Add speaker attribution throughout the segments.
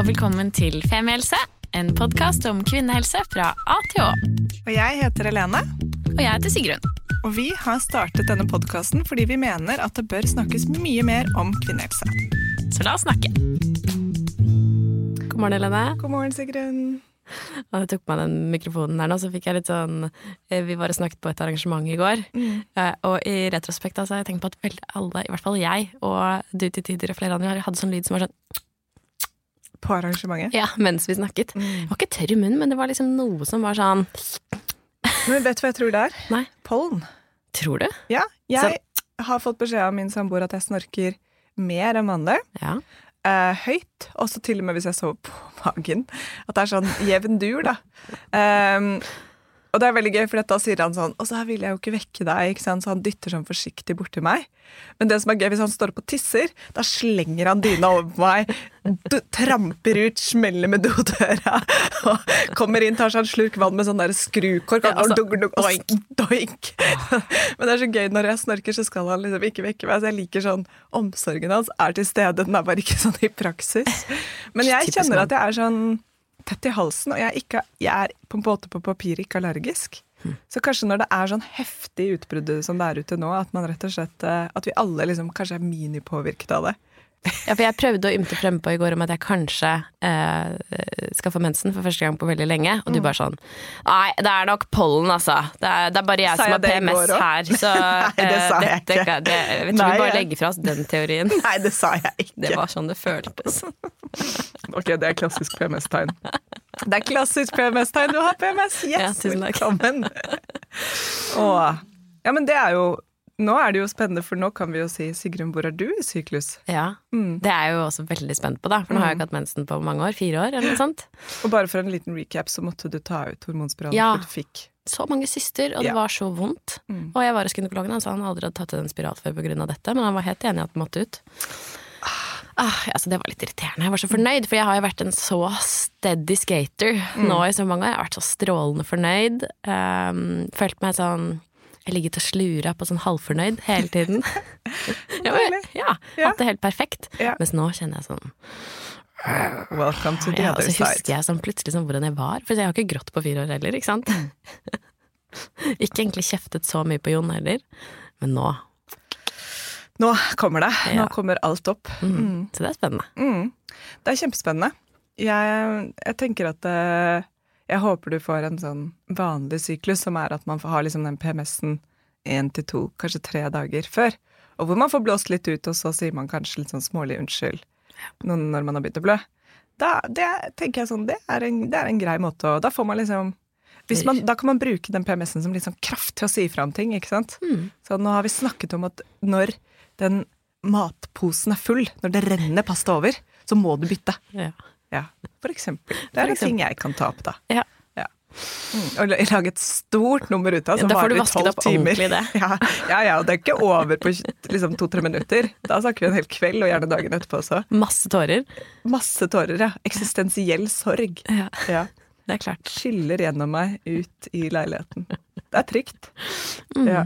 Speaker 1: og velkommen til Femihelse, en podkast om kvinnehelse fra A til Å.
Speaker 2: Og jeg heter Helene,
Speaker 1: Og jeg heter Sigrun.
Speaker 2: og vi har startet denne podkasten fordi vi mener at det bør snakkes mye mer om kvinnehelse.
Speaker 1: Så la oss snakke.
Speaker 3: God morgen, Helene.
Speaker 2: God morgen, Sigrun.
Speaker 3: Og jeg tok på meg den mikrofonen her nå, så fikk jeg litt sånn eh, Vi bare snakket på et arrangement i går, mm. og i retrospekt altså, har jeg tenkt på at alle, i hvert fall jeg og du til tider og flere andre, hadde sånn lyd som var sånn
Speaker 2: På arrangementet.
Speaker 3: ja, mens vi snakket. Det var ikke tørr i munnen, men det var liksom noe som var sånn
Speaker 2: Men vet du hva jeg tror det er?
Speaker 3: Nei.
Speaker 2: Pollen.
Speaker 3: Tror du?
Speaker 2: Ja, jeg har fått beskjed av min samboer at jeg snorker mer enn vanlig.
Speaker 3: Ja.
Speaker 2: Eh, høyt, også til og med hvis jeg sover på magen. At det er sånn jevn dur, da. Um, og det er veldig gøy, for da sier han sånn Og så her vil jeg jo ikke vekke deg, ikke sant? så han dytter sånn forsiktig borti meg. Men det som er gøy, hvis han står opp og tisser, da slenger han dyna over på meg, du, tramper ut, smeller med dodøra, og kommer inn, tar seg en slurk vann med sånn der skrukork,
Speaker 3: Ja, altså,
Speaker 2: og, dunk, og doink. Men det er så gøy når jeg snorker, så skal han liksom ikke vekke meg. Så jeg liker sånn Omsorgen hans er til stede, den er bare ikke sånn i praksis. Men jeg kjenner at jeg er sånn tett i halsen, og jeg, er ikke, jeg er på en måte på papir ikke allergisk. Så kanskje når det er sånn heftig utbrudd som det er ute nå, at man rett og slett eh, At vi alle liksom kanskje er minipåvirket av det.
Speaker 3: Ja, for jeg prøvde å ymte frempå i går om at jeg kanskje eh, skal få mensen for første gang på veldig lenge, og du bare sånn Nei, det er nok pollen, altså. Det er, det er bare jeg
Speaker 2: Sa
Speaker 3: som
Speaker 2: jeg
Speaker 3: har
Speaker 2: det
Speaker 3: PMS her, så
Speaker 2: Nei, det
Speaker 3: eh,
Speaker 2: sa jeg
Speaker 3: dette
Speaker 2: ikke.
Speaker 3: Det, jeg tror vi bare legger fra oss den teorien.
Speaker 2: Nei, det sa jeg ikke.
Speaker 3: Det var sånn det føltes.
Speaker 2: Ok, det er klassisk PMS-tegn. Det er klassisk PMS-tegn. Du har PMS! Yes!
Speaker 3: Ja, tusen takk.
Speaker 2: Velkommen. Åh. Ja, men det er jo Nå er det jo spennende, for nå kan vi jo si Sigrun, hvor er du i syklus?
Speaker 3: Ja, Det er jeg jo også veldig spent på, da. For nå har jeg ikke hatt mensen på mange år. Fire år, eller noe sånt.
Speaker 2: Og bare for en liten recap, så måtte du ta ut hormonspiralen
Speaker 3: Ja.
Speaker 2: du fikk
Speaker 3: Så mange syster, og det
Speaker 2: Ja.
Speaker 3: var så vondt.
Speaker 2: Mm.
Speaker 3: Og jeg var hos gynekologen, han sa han aldri hadde tatt ut en spiral før av dette, men han var helt enig i at den måtte ut. Ah, altså det var litt irriterende. Jeg var så fornøyd, for jeg har jo vært en så steady skater nå i så mange år. Jeg har vært så strålende fornøyd. Um, følt meg sånn Jeg ligget og slura på sånn halvfornøyd hele tiden. ja, men, ja. Hatt det helt perfekt. Mens nå kjenner jeg sånn
Speaker 2: Welcome to the
Speaker 3: ja,
Speaker 2: other
Speaker 3: så husker jeg sånn plutselig sånn hvordan jeg var. For jeg har ikke grått på fire år heller, ikke sant? ikke egentlig kjeftet så mye på Jon heller. Men nå.
Speaker 2: Nå kommer det.
Speaker 3: Ja.
Speaker 2: Nå kommer alt opp.
Speaker 3: Mm. Så det er spennende.
Speaker 2: Mm. Det er kjempespennende. Jeg, jeg tenker at eh, jeg håper du får en sånn vanlig syklus, som er at man får ha liksom den PMS-en én til to, kanskje tre dager før. Og hvor man får blåst litt ut, og så sier man kanskje litt sånn smålig unnskyld når man har begynt å blø. Da, det tenker jeg sånn, det er, en, det er en grei måte å Da får man liksom hvis man, Da kan man bruke den PMS-en som litt sånn kraft til å si fra om ting, ikke sant? Så nå har vi snakket om at når den matposen er full, når det renner pasta over, så må du bytte.
Speaker 3: Ja.
Speaker 2: For eksempel. Det er en ting jeg kan ta opp, da.
Speaker 3: Ja.
Speaker 2: Ja. Mm, og lage et stort nummer ut av, som varer i tolv timer.
Speaker 3: det.
Speaker 2: Ja, ja, ja, og det er ikke over på liksom, to-tre minutter. Da snakker vi en hel kveld, og gjerne dagen etterpå også.
Speaker 3: Masse tårer.
Speaker 2: Masse tårer, ja. Eksistensiell sorg.
Speaker 3: Ja,
Speaker 2: Ja.
Speaker 3: det er klart.
Speaker 2: Skyller gjennom meg ut i leiligheten. Det er trygt. Ja.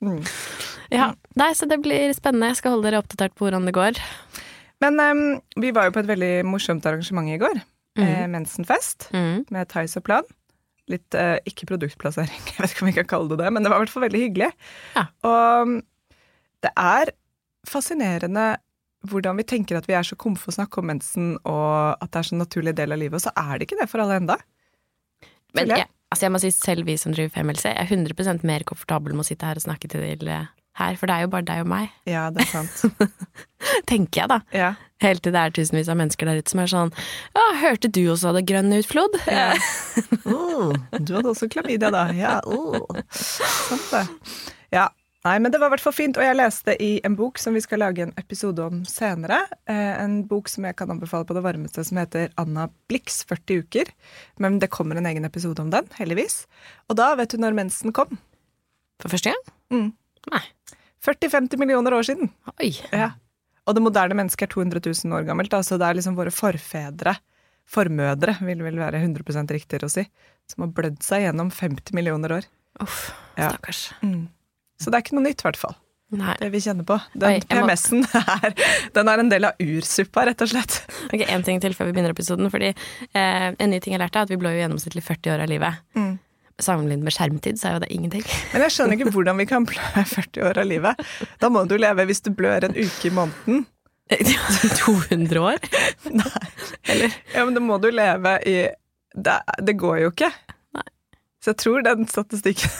Speaker 2: Mm.
Speaker 3: Ja. Nei, så det blir spennende. Jeg skal holde dere oppdatert på hvordan det går.
Speaker 2: Men um, vi var jo på et veldig morsomt arrangement i går. Eh, mensenfest
Speaker 3: Mm.
Speaker 2: med Theis og Plan. Litt eh, ikke produktplassering, jeg vet ikke om vi kan kalle det det, men det var i hvert fall veldig hyggelig.
Speaker 3: Ja.
Speaker 2: Og mm, det er fascinerende hvordan vi tenker at vi er så komfe å snakke om mensen, og at det er så naturlig del av livet, og så er det ikke det for alle enda.
Speaker 3: Men
Speaker 2: jeg.
Speaker 3: altså jeg må si selv vi som driver femhelse, er 100 mer komfortabel med å sitte her og snakke til dere her, for det er jo bare deg og meg,
Speaker 2: Ja, det er sant.
Speaker 3: tenker jeg da.
Speaker 2: Ja.
Speaker 3: Helt til det er tusenvis av mennesker der ute som er sånn Ja, hørte du også hadde grønn utflod?
Speaker 2: Ja. Oh, du hadde også klamydia, da. Ja, oh. Sant det. Ja. Nei, men det var i hvert fall fint, og jeg leste i en bok som vi skal lage en episode om senere. Eh, en bok som jeg kan anbefale på det varmeste, som heter Anna Blix 40 uker. Men det kommer en egen episode om den, heldigvis. Og da vet du når mensen kom.
Speaker 3: For første gang?
Speaker 2: Mm.
Speaker 3: Nei.
Speaker 2: 40-50 millioner år siden. Ja. Og det moderne mennesket er 200 000 år gammelt, da, så det er liksom våre forfedre, formødre, vil vel være 100% riktigere å si, som har blødd seg gjennom 50 millioner år.
Speaker 3: Uff,
Speaker 2: Ja.
Speaker 3: stakkars.
Speaker 2: Så det er ikke noe nytt, i hvert fall.
Speaker 3: Nei.
Speaker 2: Det vi kjenner på. Den PMS-en er, den er en del av ursuppa, rett og slett.
Speaker 3: Ok, En ting til før vi begynner episoden. Fordi eh, En ny ting jeg lærte, er at vi blør jo gjennomsnittlig 40 år av livet.
Speaker 2: Mm.
Speaker 3: Sammenlignet med skjermtid, så er jo det ingenting.
Speaker 2: Men jeg skjønner ikke hvordan vi kan blø 40 år av livet. Da må du leve hvis du blør en uke i måneden.
Speaker 3: 200 år? Eller?
Speaker 2: Ja, men da må du leve i Det, det går jo ikke.
Speaker 3: Nei.
Speaker 2: Så jeg tror den statistikken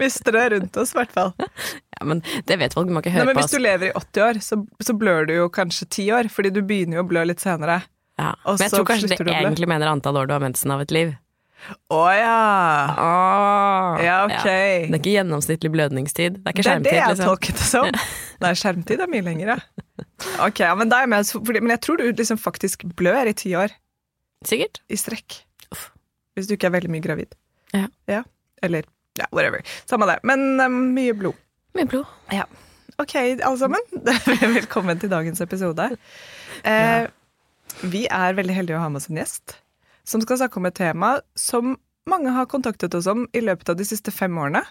Speaker 2: Vi strør rundt oss, i hvert fall.
Speaker 3: Ja, men det vet folk, du må ikke
Speaker 2: Nei,
Speaker 3: høre
Speaker 2: men
Speaker 3: på
Speaker 2: hvis du lever i 80 år, så, så blør du jo kanskje 10 år, fordi du begynner jo å blø litt senere.
Speaker 3: Ja. Men jeg tror kanskje det egentlig mener antall år du har mensen av et liv.
Speaker 2: Å ja! Ja, ok.
Speaker 3: Det er ikke gjennomsnittlig blødningstid. Det er ikke skjermtid.
Speaker 2: Det er det jeg
Speaker 3: liksom.
Speaker 2: tolket det som. Nei, skjermtid er mye lenger, ja. Ok, ja, men, er fordi, men jeg tror du liksom faktisk blør i ti år
Speaker 3: Sikkert.
Speaker 2: i strekk.
Speaker 3: Uff.
Speaker 2: Hvis du ikke er veldig mye gravid.
Speaker 3: Ja.
Speaker 2: Eller ja, whatever. Samme det. Men um, mye blod.
Speaker 3: Mye blod. Ja.
Speaker 2: Ok, alle sammen. Velkommen til dagens episode. Eh, vi er veldig heldige å ha med oss en gjest som skal snakke om et tema som mange har kontaktet oss om i løpet av de siste fem årene,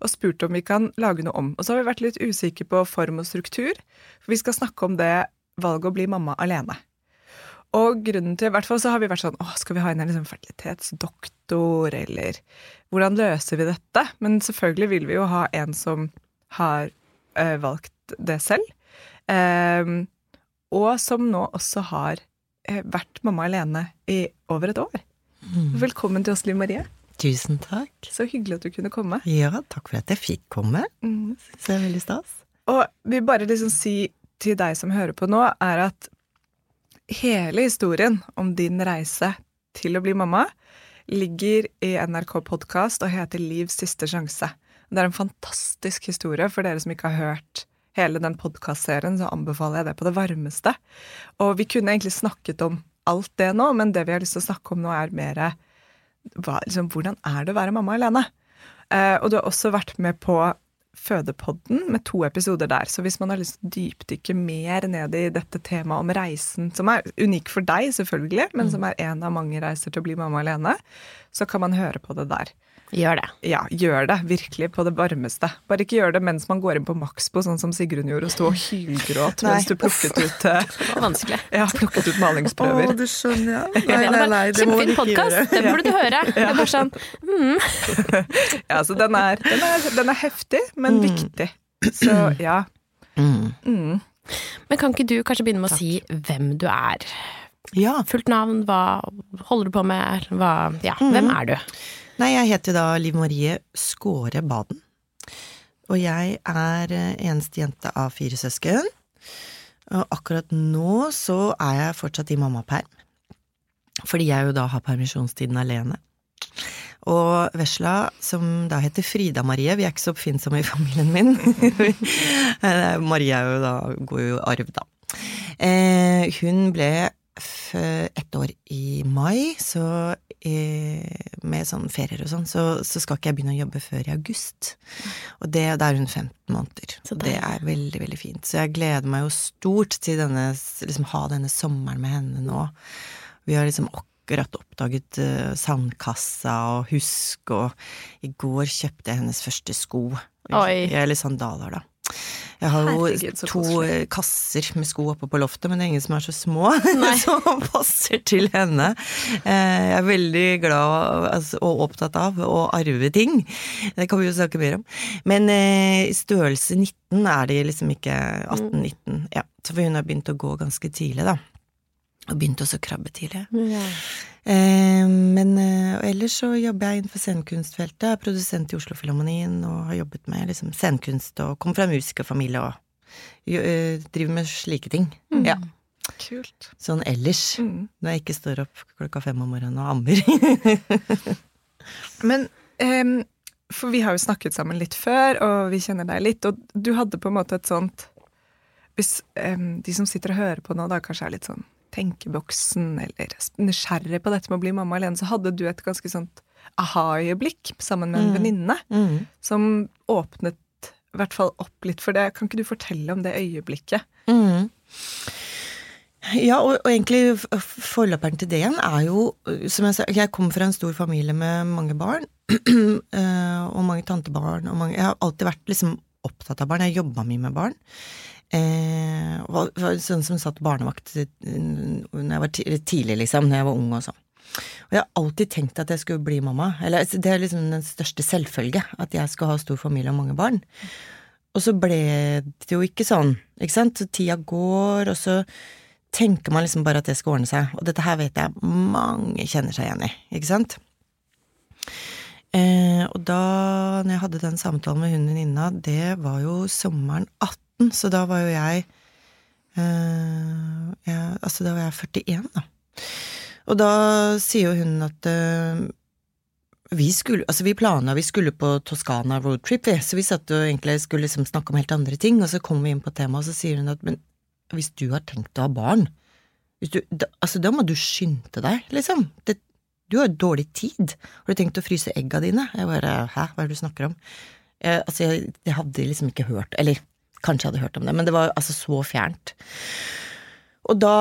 Speaker 2: og spurt om vi kan lage noe om. Og så har vi vært litt usikre på form og struktur, for vi skal snakke om det valget å bli mamma alene. Og grunnen til, i hvert fall så har vi vært sånn Å, skal vi ha inn en liksom fertilitetsdoktor, eller hvordan løser vi dette? Men selvfølgelig vil vi jo ha en som har ø, valgt det selv. Ehm, og som nå også har eh, vært mamma alene i over et år. Velkommen til oss, Liv Marie.
Speaker 4: Tusen takk.
Speaker 2: Så hyggelig at du kunne komme.
Speaker 4: Ja, takk for at jeg fikk komme. Synes det er veldig stas.
Speaker 2: Og vi bare liksom si til deg som hører på nå, er at hele historien om din reise til å bli mamma ligger i NRK podkast og heter Livs siste sjanse. Det er en fantastisk historie for dere som ikke har hørt hele den podkastserien, så anbefaler jeg det på det varmeste. Og vi kunne egentlig snakket om alt det nå, men det vi har lyst til å snakke om nå, er mer hva, liksom, hvordan er det å være mamma alene? Eh, og du har også vært med på Fødepodden med to episoder der. Så hvis man har lyst til å dypdykke mer ned i dette temaet om reisen, som er unik for deg, selvfølgelig, men som er en av mange reiser til å bli mamma alene, så kan man høre på det der.
Speaker 3: Gjør det.
Speaker 2: Ja, gjør det. Virkelig på det varmeste. Bare ikke gjør det mens man går inn på Maxbo, sånn som Sigrun gjorde, og sto og hylgråt mens du plukket ut, eh,
Speaker 3: Det var vanskelig.
Speaker 2: ja, plukket ut malingsprøver.
Speaker 4: Å, du skjønner, ja.
Speaker 3: Nei, nei, nei, det, bare, Kjempefin podkast! Den burde du høre. Det er bare sånn,
Speaker 2: Ja, så den er, den er, den er heftig, men viktig. Så ja.
Speaker 4: Mm.
Speaker 2: Mm.
Speaker 3: Men kan ikke du kanskje begynne med å si hvem du er?
Speaker 4: Ja.
Speaker 3: Fullt navn, hva holder du på med? Hva, ja, hvem er du?
Speaker 4: Nei, jeg heter da Liv Marie Skåre Baden. Og jeg er eh, eneste jente av fire søsken. Og akkurat nå så er jeg fortsatt i mammaperm. Fordi jeg jo da har permisjonstiden alene. Og vesla, som da heter Frida Marie, vi er ikke så oppfinnsomme i familien min. Eh, Marie er jo da, går jo i arv, da. Eh, hun ble ett år i mai, så med sånn ferier og sånn, så, så skal ikke jeg begynne å jobbe før i august. Og det, da er hun 15 måneder.
Speaker 3: Så
Speaker 4: det er veldig, veldig fint. Så jeg gleder meg jo stort til denne, liksom ha denne sommeren med henne nå. Vi har liksom akkurat oppdaget eh, sandkassa og husk, og i går kjøpte jeg hennes første sko.
Speaker 3: Oi.
Speaker 4: Eller sandaler, da. Jeg har jo
Speaker 2: Herregud,
Speaker 4: to
Speaker 2: koselig.
Speaker 4: eh, kasser med sko oppe på loftet, men det er ingen som er så små som passer til henne. Eh, Jeg er veldig glad altså, og opptatt av å arve ting. Det kan vi jo snakke mer om. Men i størrelse 19 er de liksom ikke 18-19. Ja, så hun har begynt å gå ganske tidlig, da. Og begynte også å krabbe tidlig. Eh, men eh, og ellers så jobber jeg innenfor scenekunstfeltet. Jeg er produsent i Oslo-Filharmonien og har jobbet med liksom, scenekunst og kommer fra en musikerfamilie og jo, eh, driver med slike ting. Ja,
Speaker 2: Kult.
Speaker 4: Sånn ellers.
Speaker 2: Mm.
Speaker 4: Når jeg ikke står opp klokka fem om morgenen og ammer.
Speaker 2: Men ehm, For vi har jo snakket sammen litt før, og vi kjenner deg litt, og du hadde på en måte et sånt Hvis ehm, de som sitter og hører på nå, da kanskje er litt sånn tenkeboksen eller nysgjerrig på dette med å bli mamma alene, så hadde du et ganske sånt aha-øyeblikk sammen med en
Speaker 4: Mm.
Speaker 2: venninne
Speaker 4: Mm.
Speaker 2: som åpnet i hvert fall opp litt for det. Kan ikke du fortelle om det øyeblikket?
Speaker 4: Mm. Ja, og, og egentlig forløperen til det igjen er jo Som jeg sa, jeg kom fra en stor familie med mange barn. eh, og mange tantebarn. Og mange, jeg har alltid vært liksom opptatt av barn. Jeg jobba mye med barn. Eh, var, var sånn som satt barnevakt eh, når jeg var tidlig, liksom, når jeg var ung og sånn. Og jeg har alltid tenkt at jeg skulle bli mamma. Eller altså, det er liksom den største selvfølge, at jeg skal ha stor familie og mange barn. Og så ble det jo ikke sånn, ikke sant. Så tida går, og så tenker man liksom bare at det skal ordne seg. Og dette her vet jeg mange kjenner seg igjen i, ikke sant. Eh, og da når jeg hadde den samtalen med hun venninna, det var jo sommeren 18, så da var jo jeg, eh, jeg Altså, da var jeg 41, da. Og da sier jo hun at uh, vi skulle, altså vi planla, vi skulle på Toskana roadtrip, så vi satt og egentlig skulle liksom snakke om helt andre ting, og så kommer vi inn på temaet, og så sier hun at men hvis du har tenkt å ha barn, du, da, altså da må du skynde deg, liksom. Det, du har dårlig tid. Har du tenkt å fryse egga dine? Jeg bare hæ, hva er det du snakker om? Jeg, altså, jeg, jeg hadde liksom ikke hørt, eller kanskje jeg hadde hørt om det, men det var altså så fjernt. Og da,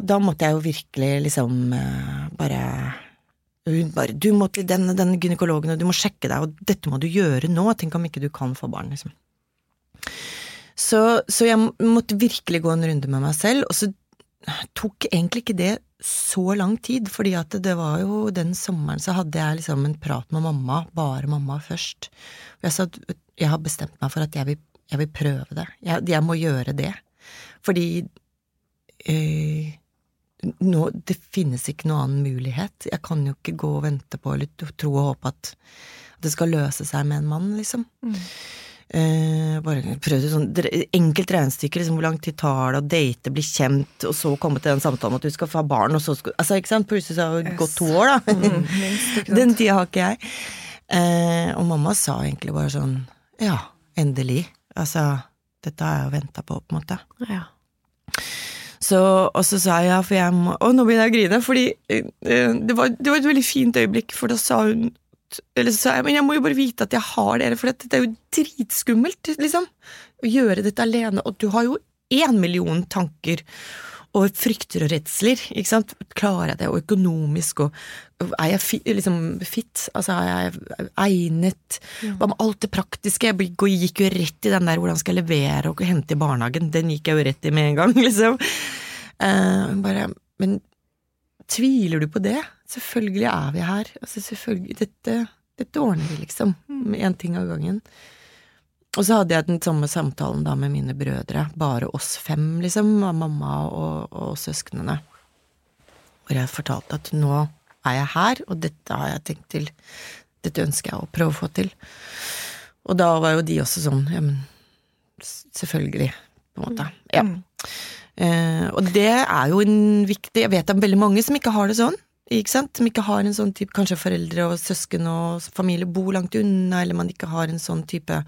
Speaker 4: da måtte jeg jo virkelig liksom uh, bare hun bare 'Du må til denne, den gynekologen, og du må sjekke deg, og dette må du gjøre nå. Tenk om ikke du kan få barn', liksom. Så, så jeg måtte virkelig gå en runde med meg selv, og så tok egentlig ikke det så lang tid, fordi at det var jo den sommeren så hadde jeg liksom en prat med mamma, bare mamma først. Jeg sa at jeg har bestemt meg for at jeg vil, jeg vil prøve det. Jeg, jeg, må gjøre det. Fordi øh, nå, det finnes ikke noen annen mulighet. Jeg kan jo ikke gå og vente på eller tro og håpe at det skal løse seg med en mann, liksom. Mm. Eh, bare prøvde sånn enkelt regnestykke, liksom, hvor lang tid tar det å date, bli kjent, og så komme til den samtalen at du skal få barn, og så skal Altså, ikke sant, plutselig så har det yes. gått to år, da. Mm, minst, den tida har ikke jeg. Eh, og mamma sa egentlig bare sånn Ja, endelig. Altså, dette har jeg jo venta på, på en måte. Ja. Så, og så sa jeg ja, for jeg må Og nå begynner jeg å grine, fordi uh, det, var, det, var, et veldig fint øyeblikk, for da sa hun Eller så sa jeg men jeg må jo bare vite at jeg har dere, for dette, det er jo dritskummelt, liksom. Å gjøre dette alene. Og du har jo én million tanker og frykter og redsler. ikke sant? Klarer jeg det, og økonomisk, og er jeg fi, liksom fit? Altså, er jeg egnet? Hva med alt det praktiske? Jeg gikk jo rett i den der hvordan skal jeg levere og hente i barnehagen. Den gikk jeg jo rett i med en gang, liksom. Uh, bare Men tviler du på det? Selvfølgelig er vi her. Altså, selvfølgelig Dette, dette ordner vi, liksom. Én ting av gangen. Og så hadde jeg den samme samtalen da med mine brødre, bare oss fem, liksom, av mamma og, og søsknene. Hvor jeg fortalte at nå er jeg her, og dette har jeg tenkt til Dette ønsker jeg å prøve å få til. Og da var jo de også sånn Ja, men selvfølgelig, på en måte. Ja. Mm. Eh, og det er jo en viktig Jeg vet det er veldig mange som ikke har det sånn ikke sant? Som ikke har en sånn type Kanskje foreldre og søsken og familie bor langt unna, eller man ikke har en sånn type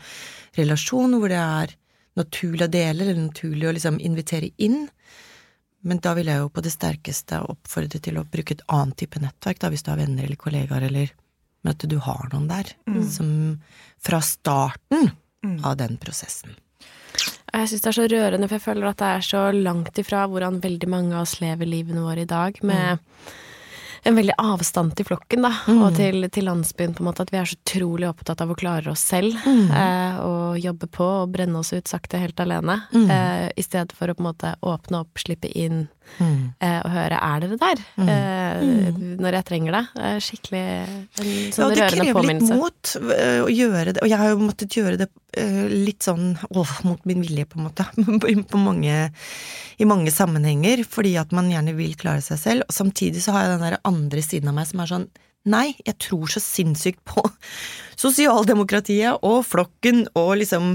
Speaker 4: relasjon hvor det er naturlig å dele, eller naturlig å liksom invitere inn. Men da vil jeg jo på det sterkeste oppfordre til å bruke et annet type nettverk, da, hvis du har venner eller kollegaer, eller men at du har noen der, mm. som fra starten mm. av den prosessen.
Speaker 3: Jeg syns det er så rørende, for jeg føler at det er så langt ifra hvordan veldig mange av oss lever livene våre i dag, med mm en veldig avstand til flokken, da, mm. og til, til, landsbyen, på en måte. At vi er så utrolig opptatt av å klare oss selv, mm. eh, og jobbe på og brenne oss ut sakte helt alene. Mm. Eh, I stedet for å på en måte åpne opp, slippe inn, mm. eh, og høre 'er dere der?' Mm. Eh, mm. når jeg trenger det. Skikkelig en sånn ja, rørende påminnelse.
Speaker 4: Det krever litt mot eh, å gjøre det, og jeg har jo måttet gjøre det eh, litt sånn åh, mot min vilje, på en måte, på mange, i mange sammenhenger, fordi at man gjerne vil klare seg selv, og samtidig så har jeg den der andre siden av meg som er sånn Nei, jeg tror så sinnssykt på sosialdemokratiet og flokken og liksom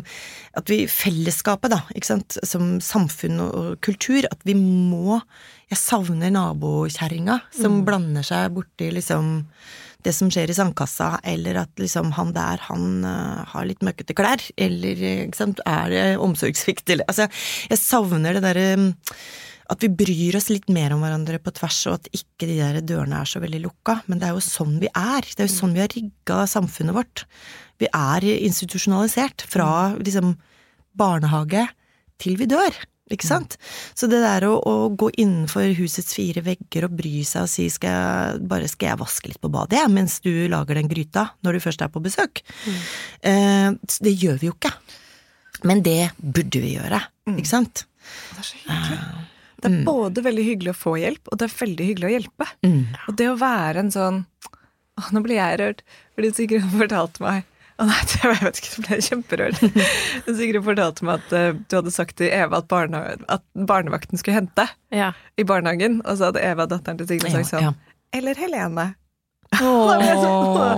Speaker 4: at vi Fellesskapet, da, ikke sant, som samfunn og kultur, at vi må Jeg savner nabokjerringa som mm. blander seg borti liksom det som skjer i sandkassa, eller at liksom han der, han uh, har litt møkkete klær, eller ikke sant, er det omsorgssvikt, eller Altså, jeg savner det derre um, at vi bryr oss litt mer om hverandre på tvers, og at ikke de der dørene er så veldig lukka. Men det er jo sånn vi er. Det er jo sånn vi har rigga samfunnet vårt. Vi er institusjonalisert fra liksom barnehage til vi dør. Ikke sant? Så det der å, å, gå innenfor husets fire vegger og bry seg og si skal jeg, bare skal jeg vaske litt på badet, jeg, mens du lager den gryta når du først er på besøk, mm. eh, det gjør vi jo ikke. Men det burde vi gjøre, ikke sant?
Speaker 2: Det er så hyggelig. Det er både veldig hyggelig å få hjelp, og det er veldig hyggelig å hjelpe.
Speaker 4: Mm.
Speaker 2: Og det å være en sånn Å, nå blir jeg rørt. Fordi Sigrun fortalte meg å nei, jeg vet ikke, jeg ble kjemperørt. Sigrun fortalte meg at uh, du hadde sagt til Eva at, barne, at barnevakten skulle hente
Speaker 3: Ja.
Speaker 2: i barnehagen. Og så hadde Eva, datteren til Sigrun, sagt sånn
Speaker 4: Ja,
Speaker 2: Eller Helene.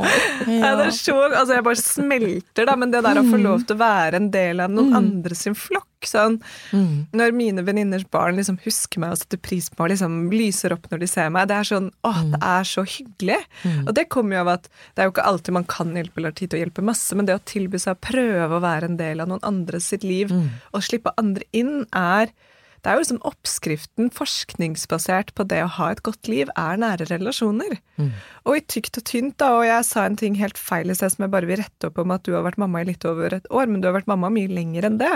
Speaker 2: Ja, det er så, altså jeg bare smelter, da, men det der å få lov til å være en del av noen andre sin flokk sånn,
Speaker 4: Mm.
Speaker 2: Når mine venninners barn liksom husker meg og setter pris på meg og liksom lyser opp når de ser meg, det er sånn Å, det er så hyggelig. Og det kommer jo av at det er jo ikke alltid man kan hjelpe eller har tid til å hjelpe masse, men det å tilby seg å prøve å være en del av noen andres sitt liv og slippe andre inn, er det er jo liksom oppskriften, forskningsbasert på det å ha et godt liv, er nære relasjoner. Og i tykt og tynt, da, og jeg sa en ting helt feil i sted som jeg bare vil rette opp om at du har vært mamma i litt over et år, men du har vært mamma mye lenger enn det.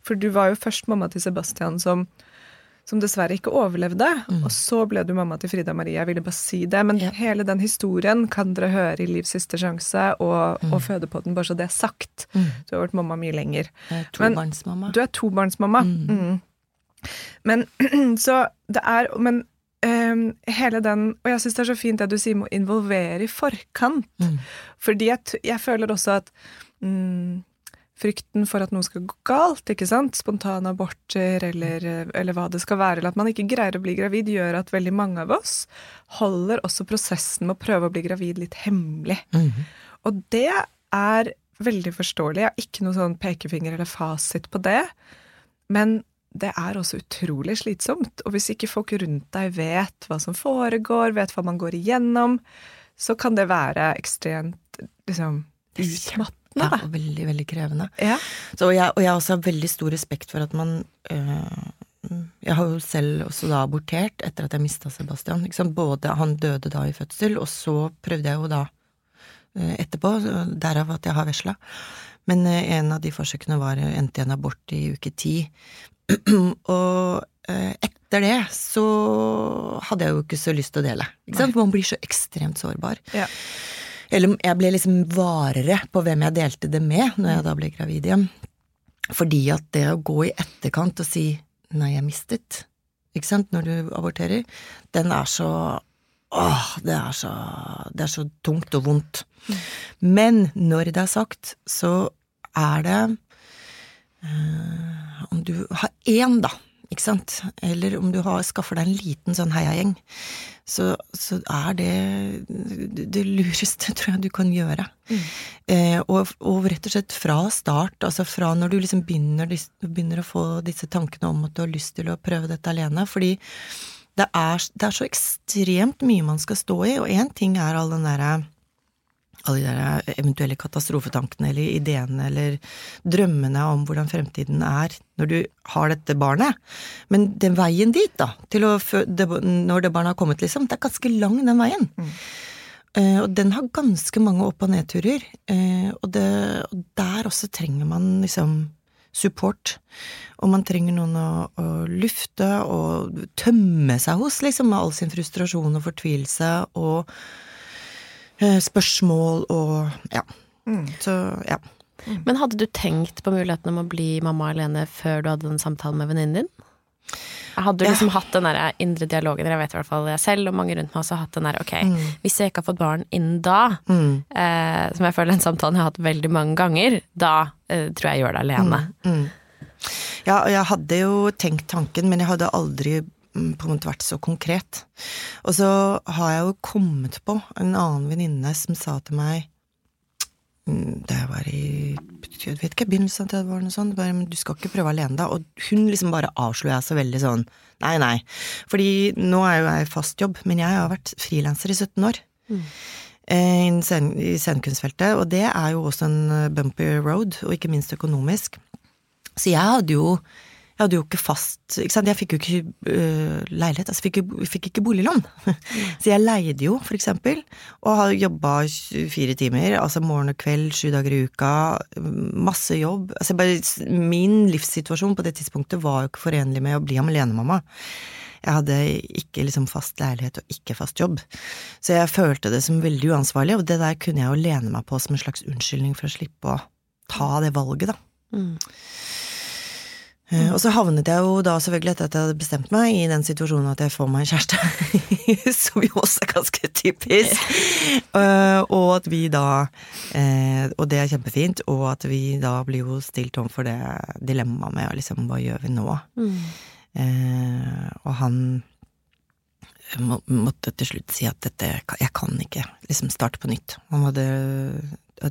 Speaker 2: For du var jo først mamma til Sebastian som som dessverre ikke overlevde. Og så ble du mamma til Frida Marie. Jeg ville bare si det. Men
Speaker 4: Ja.
Speaker 2: hele den historien kan dere høre i Livs siste sjanse og, og føde på den, bare så det er sagt. Du har vært mamma mye lenger.
Speaker 4: Jeg er Tobarnsmamma.
Speaker 2: Du er tobarnsmamma. Mm. Men så det er Men um, hele den Og jeg syns det er så fint det du sier med å involvere i forkant.
Speaker 4: Mm.
Speaker 2: Fordi jeg, jeg føler også at um, frykten for at noe skal gå galt, ikke sant, spontane aborter eller, eller hva det skal være, eller at man ikke greier å bli gravid, gjør at veldig mange av oss holder også prosessen med å prøve å bli gravid litt hemmelig.
Speaker 4: Mm.
Speaker 2: Og det er veldig forståelig. Jeg har ikke noen sånn pekefinger eller fasit på det. Men det er også utrolig slitsomt. Og hvis ikke folk rundt deg vet hva som foregår, vet hva man går igjennom, så kan det være ekstremt liksom utmattende.
Speaker 4: Ja, og veldig, veldig krevende.
Speaker 2: Ja.
Speaker 4: Så, og, jeg, og jeg også har veldig stor respekt for at man øh, Jeg har jo selv også da abortert etter at jeg mista Sebastian. Liksom. Både Han døde da i fødsel, og så prøvde jeg jo da øh, etterpå, derav at jeg har vesla. Men øh, en av de forsøkene var endte i en abort i uke ti. og øh, etter det så hadde jeg jo ikke så lyst til å dele. Ikke sant? Man blir så ekstremt sårbar.
Speaker 2: Ja.
Speaker 4: Eller jeg ble liksom varere på hvem jeg delte det med når jeg da ble gravid igjen. Fordi at det å gå i etterkant og si 'nei, jeg mistet', ikke sant, når du aborterer, den er så Åh, det er så, det er så tungt og vondt. Men når det er sagt, så er det eh, Om du har én, da, ikke sant, eller om du har, skaffer deg en liten sånn heiagjeng, så, så er det det lureste, tror jeg, du kan gjøre. Eh, og, og rett og slett fra start, altså fra når du liksom begynner, begynner å få disse tankene om at du har lyst til å prøve dette alene, fordi det er, det er så ekstremt mye man skal stå i, og én ting er all den derre alle de der eventuelle katastrofetankene eller ideene eller drømmene om hvordan fremtiden er når du har dette barnet. Men den veien dit, da, det, når det barnet har kommet, liksom, det er ganske lang, den veien. Eh, og den har ganske mange opp- og nedturer. Uh, og, det, og der også trenger man liksom support. Og man trenger noen å, å lufte og tømme seg hos, liksom, med all sin frustrasjon og fortvilelse og eh, spørsmål og ja. Så ja.
Speaker 3: Men hadde du tenkt på muligheten om å bli mamma alene før du hadde den samtalen med venninnen din? Hadde du
Speaker 4: Ja.
Speaker 3: liksom hatt den der indre dialogen, jeg vet i hvert fall jeg selv, og mange rundt meg også har hatt den der, ok, hvis jeg ikke har fått barn innen da,
Speaker 4: Mm.
Speaker 3: eh, som jeg føler den samtalen jeg har hatt veldig mange ganger, da eh, tror jeg jeg gjør det alene.
Speaker 4: Mm. Ja, og jeg hadde jo tenkt tanken, men jeg hadde aldri mm, på en måte vært så konkret. Og så har jeg jo kommet på en annen venninne som sa til meg mm, da jeg var i jeg vet ikke, begynnelsen av 30-årene og sånn, bare, men du skal ikke prøve alene da. Og hun liksom bare avslo jeg så veldig sånn, nei, nei. Fordi nå er jo jeg i fast jobb, men jeg har vært frilanser i 17 år. eh, innen I scenekunstfeltet, og det er jo også en eh, bumpy road, og ikke minst økonomisk. Så jeg hadde jo jeg hadde jo ikke fast ikke sant? Jeg fikk jo ikke uh, leilighet, altså fikk, fikk ikke boliglån. Så jeg leide jo, for eksempel, og har jobba 24 timer, altså morgen og kveld, sju dager i uka, masse jobb. Altså bare, min livssituasjon på det tidspunktet var jo ikke forenlig med å bli alenemamma. Jeg hadde ikke liksom fast leilighet og ikke fast jobb. Så jeg følte det som veldig uansvarlig, og det der kunne jeg jo lene meg på som en slags unnskyldning for å slippe å ta det valget, da. Eh, Og så havnet jeg jo da selvfølgelig etter at jeg hadde bestemt meg i den situasjonen at jeg får meg en kjæreste, som jo også er ganske typisk. uh, og at vi da uh, Og det er kjempefint, og at vi da blir jo stilt overfor det dilemmaet med liksom hva gjør vi nå? Eh, og han må, måtte til slutt si at dette Jeg kan ikke liksom starte på nytt. Han hadde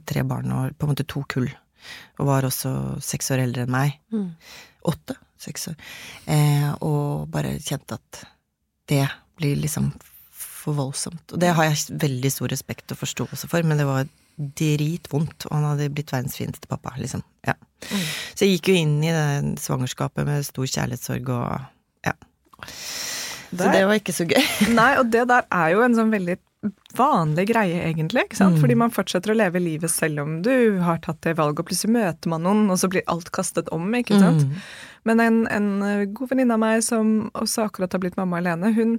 Speaker 4: tre barn og på en måte to kull, og var også seks år eldre enn meg. Åtte? Seks år. Eh, og bare kjente at det blir liksom for voldsomt. Og det har jeg veldig stor respekt og forståelse for, men det var dritvondt, og han hadde blitt verdens fineste pappa, liksom. Ja. Så jeg gikk jo inn i det svangerskapet med stor kjærlighetssorg og ja. Så det var ikke så gøy.
Speaker 2: Nei, og det der er jo en sånn veldig vanlig greie, egentlig. ikke sant? Fordi man fortsetter å leve livet selv om du har tatt det valget, og plutselig møter man noen, og så blir alt kastet om, ikke sant. Men en, en eh, god venninne av meg som også akkurat har blitt mamma alene, hun,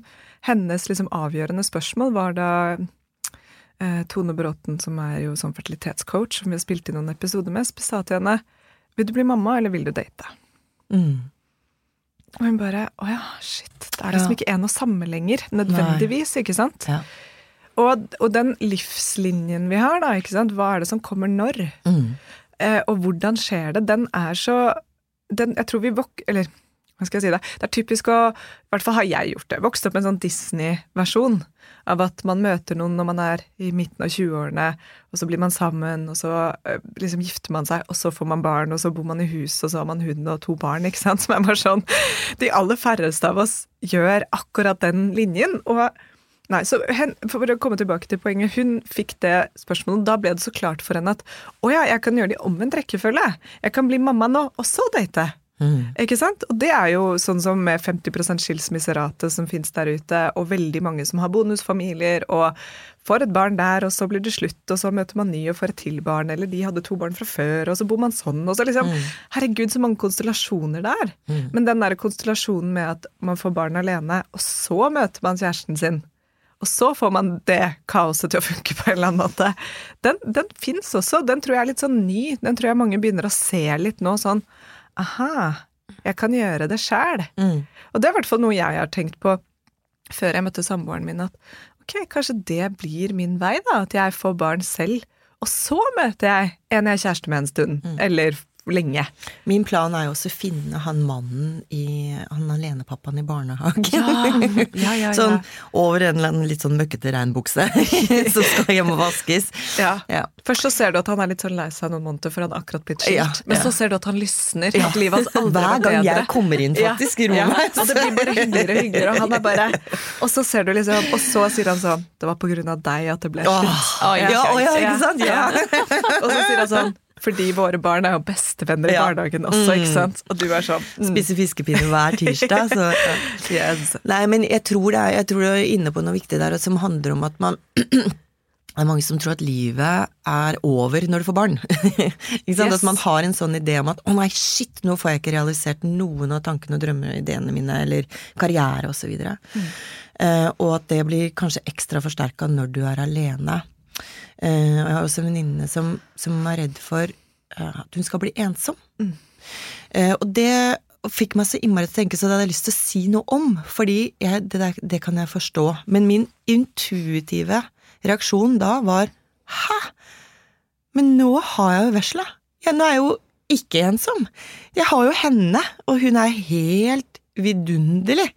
Speaker 2: hennes liksom avgjørende spørsmål var da eh, Tone Bråten, som er jo sånn fertilitetscoach, som vi har spilt inn noen episoder med, sa til henne vil du bli mamma, eller vil du date?
Speaker 4: Mm.
Speaker 2: Og hun bare å ja, shit. Det er liksom
Speaker 4: Ja.
Speaker 2: ikke en og samme lenger, nødvendigvis, ikke sant?
Speaker 4: Ja.
Speaker 2: Og, og den livslinjen vi har, da, ikke sant? hva er det som kommer når?
Speaker 4: Mm.
Speaker 2: Eh, og hvordan skjer det? Den er så den, Jeg tror vi vok... Eller hva skal jeg si det? Det er typisk å I hvert fall har jeg gjort det. Vokst opp med en sånn Disney-versjon av at man møter noen når man er i midten av 20-årene, og så blir man sammen, og så eh, liksom gifter man seg, og så får man barn, og så bor man i hus, og så har man hund og to barn, ikke sant? Som er bare sånn De aller færreste av oss gjør akkurat den linjen. og Nei, så hen, For å komme tilbake til poenget, hun fikk det spørsmålet, da ble det så klart for henne at å ja, jeg kan gjøre det i omvendt rekkefølge. Jeg kan bli mamma nå, og så date.
Speaker 4: Mm.
Speaker 2: Ikke sant? Og det er jo sånn som med 50% skilsmisserate som finnes der ute, og veldig mange som har bonusfamilier, og får et barn der, og så blir det slutt, og så møter man ny og får et til barn, eller de hadde to barn fra før, og så bor man sånn, og så liksom Herregud, så mange konstellasjoner det er. Men den der konstellasjonen med at man får barn alene, og så møter man kjæresten sin, og så får man det kaoset til å funke på en eller annen måte. Den, den fins også. Den tror jeg er litt sånn ny. Den tror jeg mange begynner å se litt nå sånn Aha, jeg kan gjøre det sjæl.
Speaker 4: Mm.
Speaker 2: Og det er i hvert fall noe jeg har tenkt på før jeg møtte samboeren min, at ok, kanskje det blir min vei, da. At jeg får barn selv. Og så møter jeg en jeg er kjæreste med en stund. Eller lenge.
Speaker 4: Min plan er jo også å finne han mannen i Han alenepappaen i barnehagen.
Speaker 2: ja, ja, ja.
Speaker 4: Sånn over en eller annen litt sånn møkkete regnbukse som skal hjem og vaskes.
Speaker 2: Ja.
Speaker 4: Ja.
Speaker 2: Først så ser du at han er litt sånn lei seg noen måneder for han har akkurat blitt skilt. Men så ser du at han lysner. At livet hans aldri
Speaker 4: Hver gang jeg kommer inn faktisk i rommet.
Speaker 2: og det blir bare hyggeligere og hyggeligere, og han er bare Og så ser du liksom Og så sier han sånn Det var på grunn av deg at det ble
Speaker 4: Åh,
Speaker 2: slutt.
Speaker 4: ja, ja, ikke sant? Ja.
Speaker 2: Og så sier han sånn Fordi våre barn er jo bestevenner i
Speaker 4: Ja.
Speaker 2: barnehagen også, ikke sant? Og du er sånn mm,
Speaker 4: Spiser fiskepinner hver tirsdag. Så, ja.
Speaker 2: yes.
Speaker 4: Nei, men jeg tror, det er, jeg tror du er inne på noe viktig der, som handler om at man Det er mange som tror at livet er over når du får barn. ikke sant?
Speaker 2: Yes.
Speaker 4: At man har en sånn idé om at 'å nei, shit, nå får jeg ikke realisert noen av tankene og drømmene og ideene mine', eller karriere osv. videre uh, og at det blir kanskje ekstra forsterka når du er alene. Eh, og jeg har også en venninne som, som er redd for eh, at hun skal bli ensom. Eh, og det fikk meg så innmari til å tenke, så det hadde jeg lyst til å si noe om. Fordi jeg, det, der, det kan jeg forstå. Men min intuitive reaksjon da var Hæ? Men nå har jeg jo vesla. Ja, nå er jeg jo ikke ensom. Jeg har jo henne, og hun er helt vidunderlig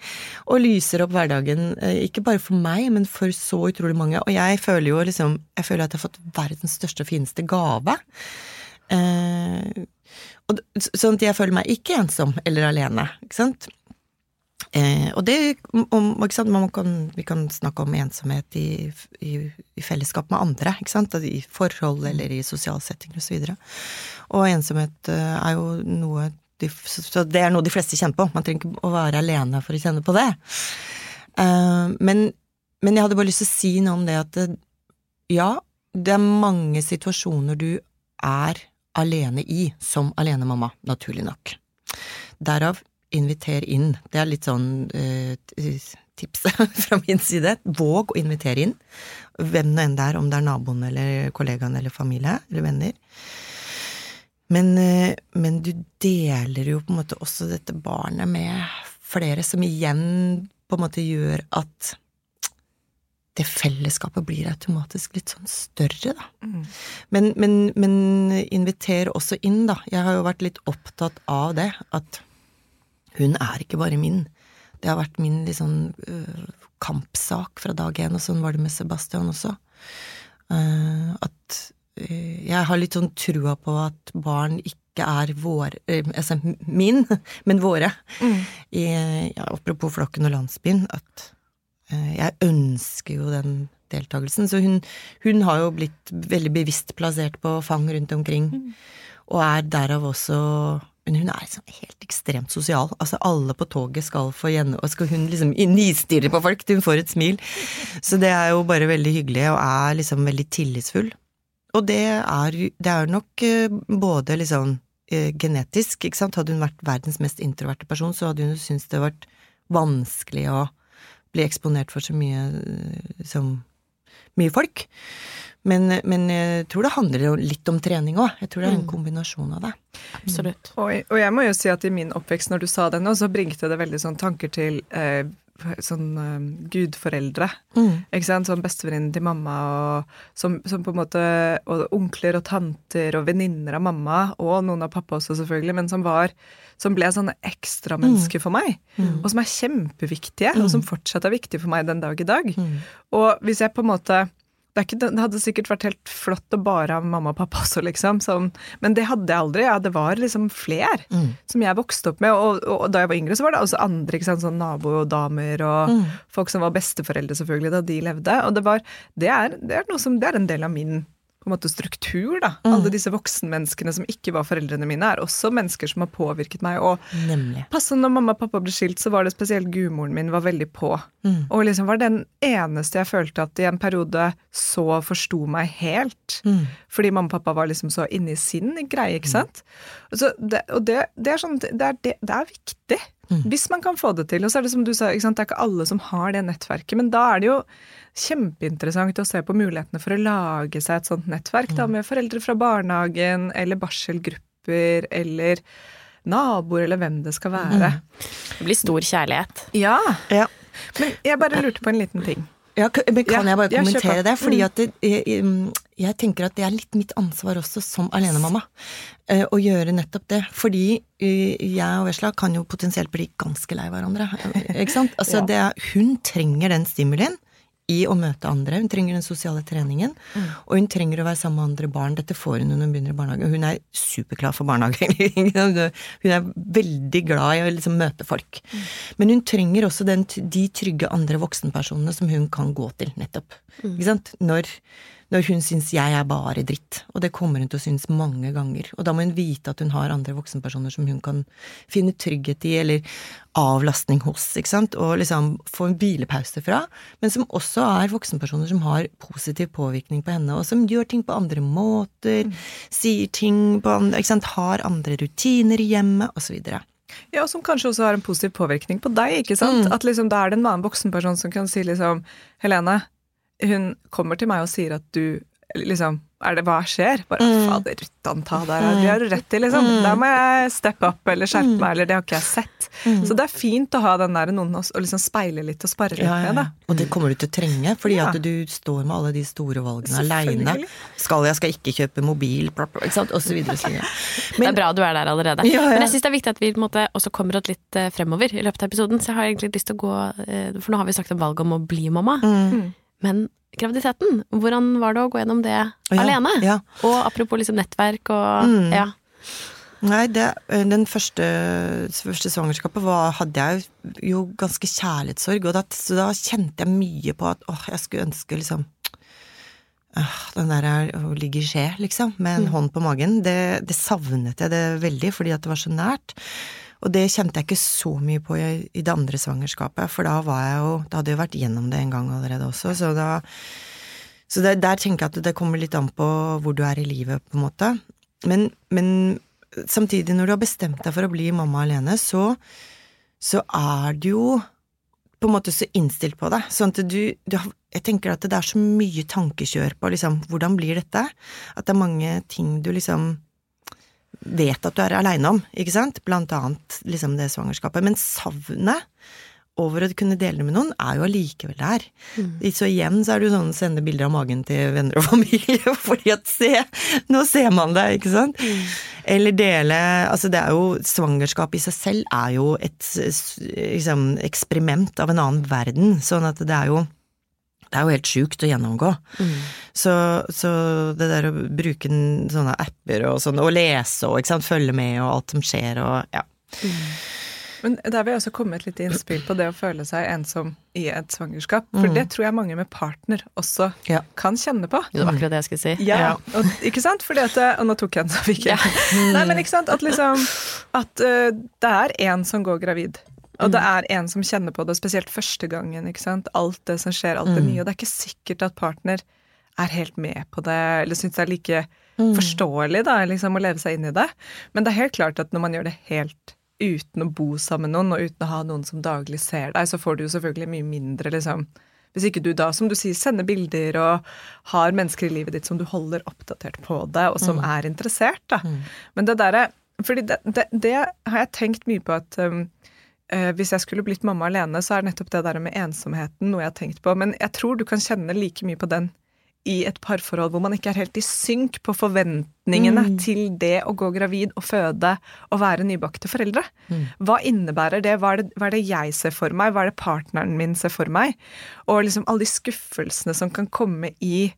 Speaker 4: og lyser opp hverdagen, eh, ikke bare for meg, men for så utrolig mange. Og jeg føler jo liksom Jeg føler at jeg har fått verdens største og fineste gave. Eh, og, sånn at jeg føler meg ikke ensom eller alene, ikke sant. Eh, og det om, ikke sant? Kan, Vi kan snakke om ensomhet i, i, i fellesskap med andre, ikke sant? Altså I forhold eller i sosiale settinger osv. Og, så og ensomhet eh, er jo noe de, Så det er noe de fleste kjenner på. Man trenger ikke å være alene for å kjenne på det. Eh, men, men jeg hadde bare lyst til å si noe om det at det, ja, det er mange situasjoner du er alene i som alenemamma, naturlig nok. Derav inviter inn. Det er litt sånn eh, tipset fra min side. Våg å invitere inn. Hvem nå enn det er, om det er naboen eller kollegaen eller familie eller venner. Men, eh, men du deler jo på en måte også dette barnet med flere, som igjen på en måte gjør at det fellesskapet blir automatisk litt sånn større, da.
Speaker 2: Mm.
Speaker 4: Men, men, men inviter også inn, da. Jeg har jo vært litt opptatt av det, at hun er ikke bare min. Det har vært min liksom kampsak fra dag én, og sånn var det med Sebastian også. Uh, at jeg har litt sånn trua på at barn ikke er vår, øh, Altså min, men våre. I, ja, apropos flokken og landsbyen, at eh, jeg ønsker jo den deltakelsen. Så hun, hun har jo blitt veldig bevisst plassert på fang rundt omkring, og er derav også men hun er liksom helt ekstremt sosial. Altså Alle på toget skal få gjennom Og skal hun liksom nistirre på folk til hun får et smil. Så det er jo bare veldig hyggelig, og er liksom veldig tillitsfull. Og det er, det er nok eh, både liksom eh, genetisk, ikke sant. Hadde hun vært verdens mest introverte person, så hadde hun syntes det vært vanskelig å bli eksponert for så mye eh, som mye folk. Men, men jeg tror det handler litt om trening òg. Jeg tror det er en kombinasjon av det.
Speaker 3: Absolutt.
Speaker 2: Og, og jeg må jo si at i min oppvekst, når du sa det nå, så bringte det veldig sånn tanker til eh, sånn eh, gudforeldre.
Speaker 4: Mm.
Speaker 2: Ikke sant? Sånn bestevenninnen til mamma, og som, som på en måte Og onkler og tanter og venninner av mamma, og noen av pappa også, selvfølgelig, men som var som ble sånne ekstramennesker for meg, og som er kjempeviktige, og som fortsatt er viktige for meg den dag i dag. Og hvis jeg på en måte det, ikke, det hadde sikkert vært helt flott å bare ha mamma og pappa også, liksom. Sånn. men det hadde jeg aldri. Ja, det var liksom fler som jeg vokste opp med. Og, og, da jeg var yngre, så var det også andre, ikke sant, sånn nabodamer og folk som var besteforeldre, selvfølgelig, da de levde. Og det var Det er, det er noe som Det er en del av min på en måte struktur, da. Alle disse voksenmenneskene som ikke var foreldrene mine, er også mennesker som har påvirket meg. Og
Speaker 4: Nemlig.
Speaker 2: passe når mamma og pappa ble skilt, så var det spesielt gudmoren min var veldig på. Og liksom var den eneste jeg følte at i en periode så forsto meg helt. Fordi mamma og pappa var liksom så inne i sin greie, ikke sant. Og, så det, og det, det er sånn det er, det, det er viktig. Hvis man kan få det til. Og så er det som du sa, ikke sant? det er ikke alle som har det nettverket. Men da er det jo kjempeinteressant å se på mulighetene for å lage seg et sånt nettverk da, med foreldre fra barnehagen eller barselgrupper eller naboer eller hvem det skal være.
Speaker 3: Det blir stor kjærlighet.
Speaker 2: Ja,
Speaker 4: Ja.
Speaker 2: men jeg bare lurte på en liten ting.
Speaker 4: Ja, men kan
Speaker 2: Ja,
Speaker 4: jeg bare
Speaker 2: ja,
Speaker 4: kommentere det? Fordi
Speaker 2: Mm.
Speaker 4: at det, jeg, jeg- tenker at det er litt mitt ansvar også som alenemamma eh, å gjøre nettopp det. Fordi eh, jeg og Vesla kan jo potensielt bli ganske lei hverandre. eh, Ikke sant? Altså,
Speaker 2: Ja.
Speaker 4: det hun trenger den stimulien i å møte andre. Hun trenger den sosiale treningen.
Speaker 2: Mm.
Speaker 4: Og hun trenger å være sammen med andre barn. Dette får hun når hun begynner i barnehage. Hun er superklar for barnehage. hun er veldig glad i å liksom møte folk.
Speaker 2: Mm.
Speaker 4: Men hun trenger også den, de trygge andre voksenpersonene som hun kan gå til, nettopp. Ikke sant? Når, når hun syns jeg er bare dritt. Og det kommer hun til å synes mange ganger. Og da må hun vite at hun har andre voksenpersoner som hun kan finne trygghet i, eller avlastning hos, ikke sant. Og liksom få en hvilepause fra. Men som også er voksenpersoner som har positiv påvirkning på henne, og som gjør ting på andre måter, sier ting på andre, ikke sant. Har andre rutiner i hjemmet, osv.
Speaker 2: Ja, og som kanskje også har en positiv påvirkning på deg, ikke sant? At liksom da er det en annen voksenperson som kan si liksom Helene, hun kommer til meg og sier at du liksom er det, Hva skjer? Bare fader, Ruttan, ta der, det har du rett til, liksom. Der må jeg steppe opp eller skjerpe meg, eller det har ikke jeg sett. Så det er fint å ha den der noen å liksom speile litt og spare litt
Speaker 4: Ja, ja,
Speaker 2: med,
Speaker 4: ja.
Speaker 2: da.
Speaker 4: Og det kommer du til å trenge, fordi
Speaker 2: Ja.
Speaker 4: at du står med alle de store valgene aleine. Skal jeg, skal ikke kjøpe mobil, bla, bla, ikke sant, og så videre. og
Speaker 3: det er bra du er der allerede.
Speaker 4: Ja, ja.
Speaker 3: Men jeg syns det er viktig at vi på en måte, også kommer oss litt eh, fremover i løpet av episoden. Så jeg har egentlig lyst til å gå eh, For nå har vi sagt om valget om å bli mamma.
Speaker 4: Mm.
Speaker 3: Men graviditeten, hvordan var det å gå gjennom det
Speaker 4: Ja,
Speaker 3: alene?
Speaker 4: ja.
Speaker 3: Og apropos liksom nettverk og
Speaker 4: Mm.
Speaker 3: ja.
Speaker 4: Nei, det, den første, første svangerskapet var, hadde jeg jo ganske kjærlighetssorg, og da, så da kjente jeg mye på at åh, jeg skulle ønske liksom øh, Den der er å ligge i skje, liksom, med en hånd på magen, det, det savnet jeg det veldig, fordi at det var så nært. Og det kjente jeg ikke så mye på i, det andre svangerskapet, for da var jeg jo Da hadde jeg vært gjennom det en gang allerede også, så da Så det, der tenker jeg at det kommer litt an på hvor du er i livet, på en måte. Men, men samtidig, når du har bestemt deg for å bli mamma alene, så, så er du jo på en måte så innstilt på det. Sånn at du, du Jeg tenker at det er så mye tankekjør på liksom, hvordan blir dette? At det er mange ting du liksom vet at du er aleine om, ikke sant? Blant annet liksom det svangerskapet. Men savnet over å kunne dele det med noen, er jo allikevel der. Så igjen så er det jo sånn å sende bilder av magen til venner og familie, fordi at se, nå ser man det, ikke sant? Eller dele Altså det er jo Svangerskap i seg selv er jo et liksom, eksperiment av en annen verden, sånn at det er jo det er jo helt sjukt å gjennomgå. Så, så det der å bruke sånne apper og sånn, og lese og ikke sant, følge med og alt som skjer og ja.
Speaker 2: Men der vil jeg også komme et lite innspill på det å føle seg ensom i et svangerskap. For det tror jeg mange med partner også
Speaker 4: Ja.
Speaker 2: kan kjenne på.
Speaker 3: Det var akkurat det jeg skulle si.
Speaker 2: Ja, og, ikke sant? Fordi at, og nå tok jeg den, så fikk jeg Nei, men ikke sant? At liksom At uh, det er en som går gravid. Og det er en som kjenner på det, spesielt første gangen. ikke sant? Alt det som skjer, alt det nye. Og det er ikke sikkert at partner er helt med på det, eller syns det er like forståelig da, liksom, å leve seg inn i det. Men det er helt klart at når man gjør det helt uten å bo sammen med noen, og uten å ha noen som daglig ser deg, så får du jo selvfølgelig mye mindre, liksom hvis ikke du da, som du sier, sender bilder og har mennesker i livet ditt som du holder oppdatert på det, og som er interessert, da. Men det derre fordi det, det, det har jeg tenkt mye på at um, hvis jeg skulle blitt mamma alene, så er nettopp det der med ensomheten noe jeg har tenkt på. Men jeg tror du kan kjenne like mye på den i et parforhold hvor man ikke er helt i synk på forventningene til det å gå gravid og føde og være nybakte foreldre. Hva innebærer det? Hva er det? hva er det jeg ser for meg? Hva er det partneren min ser for meg? Og liksom alle de skuffelsene som kan komme i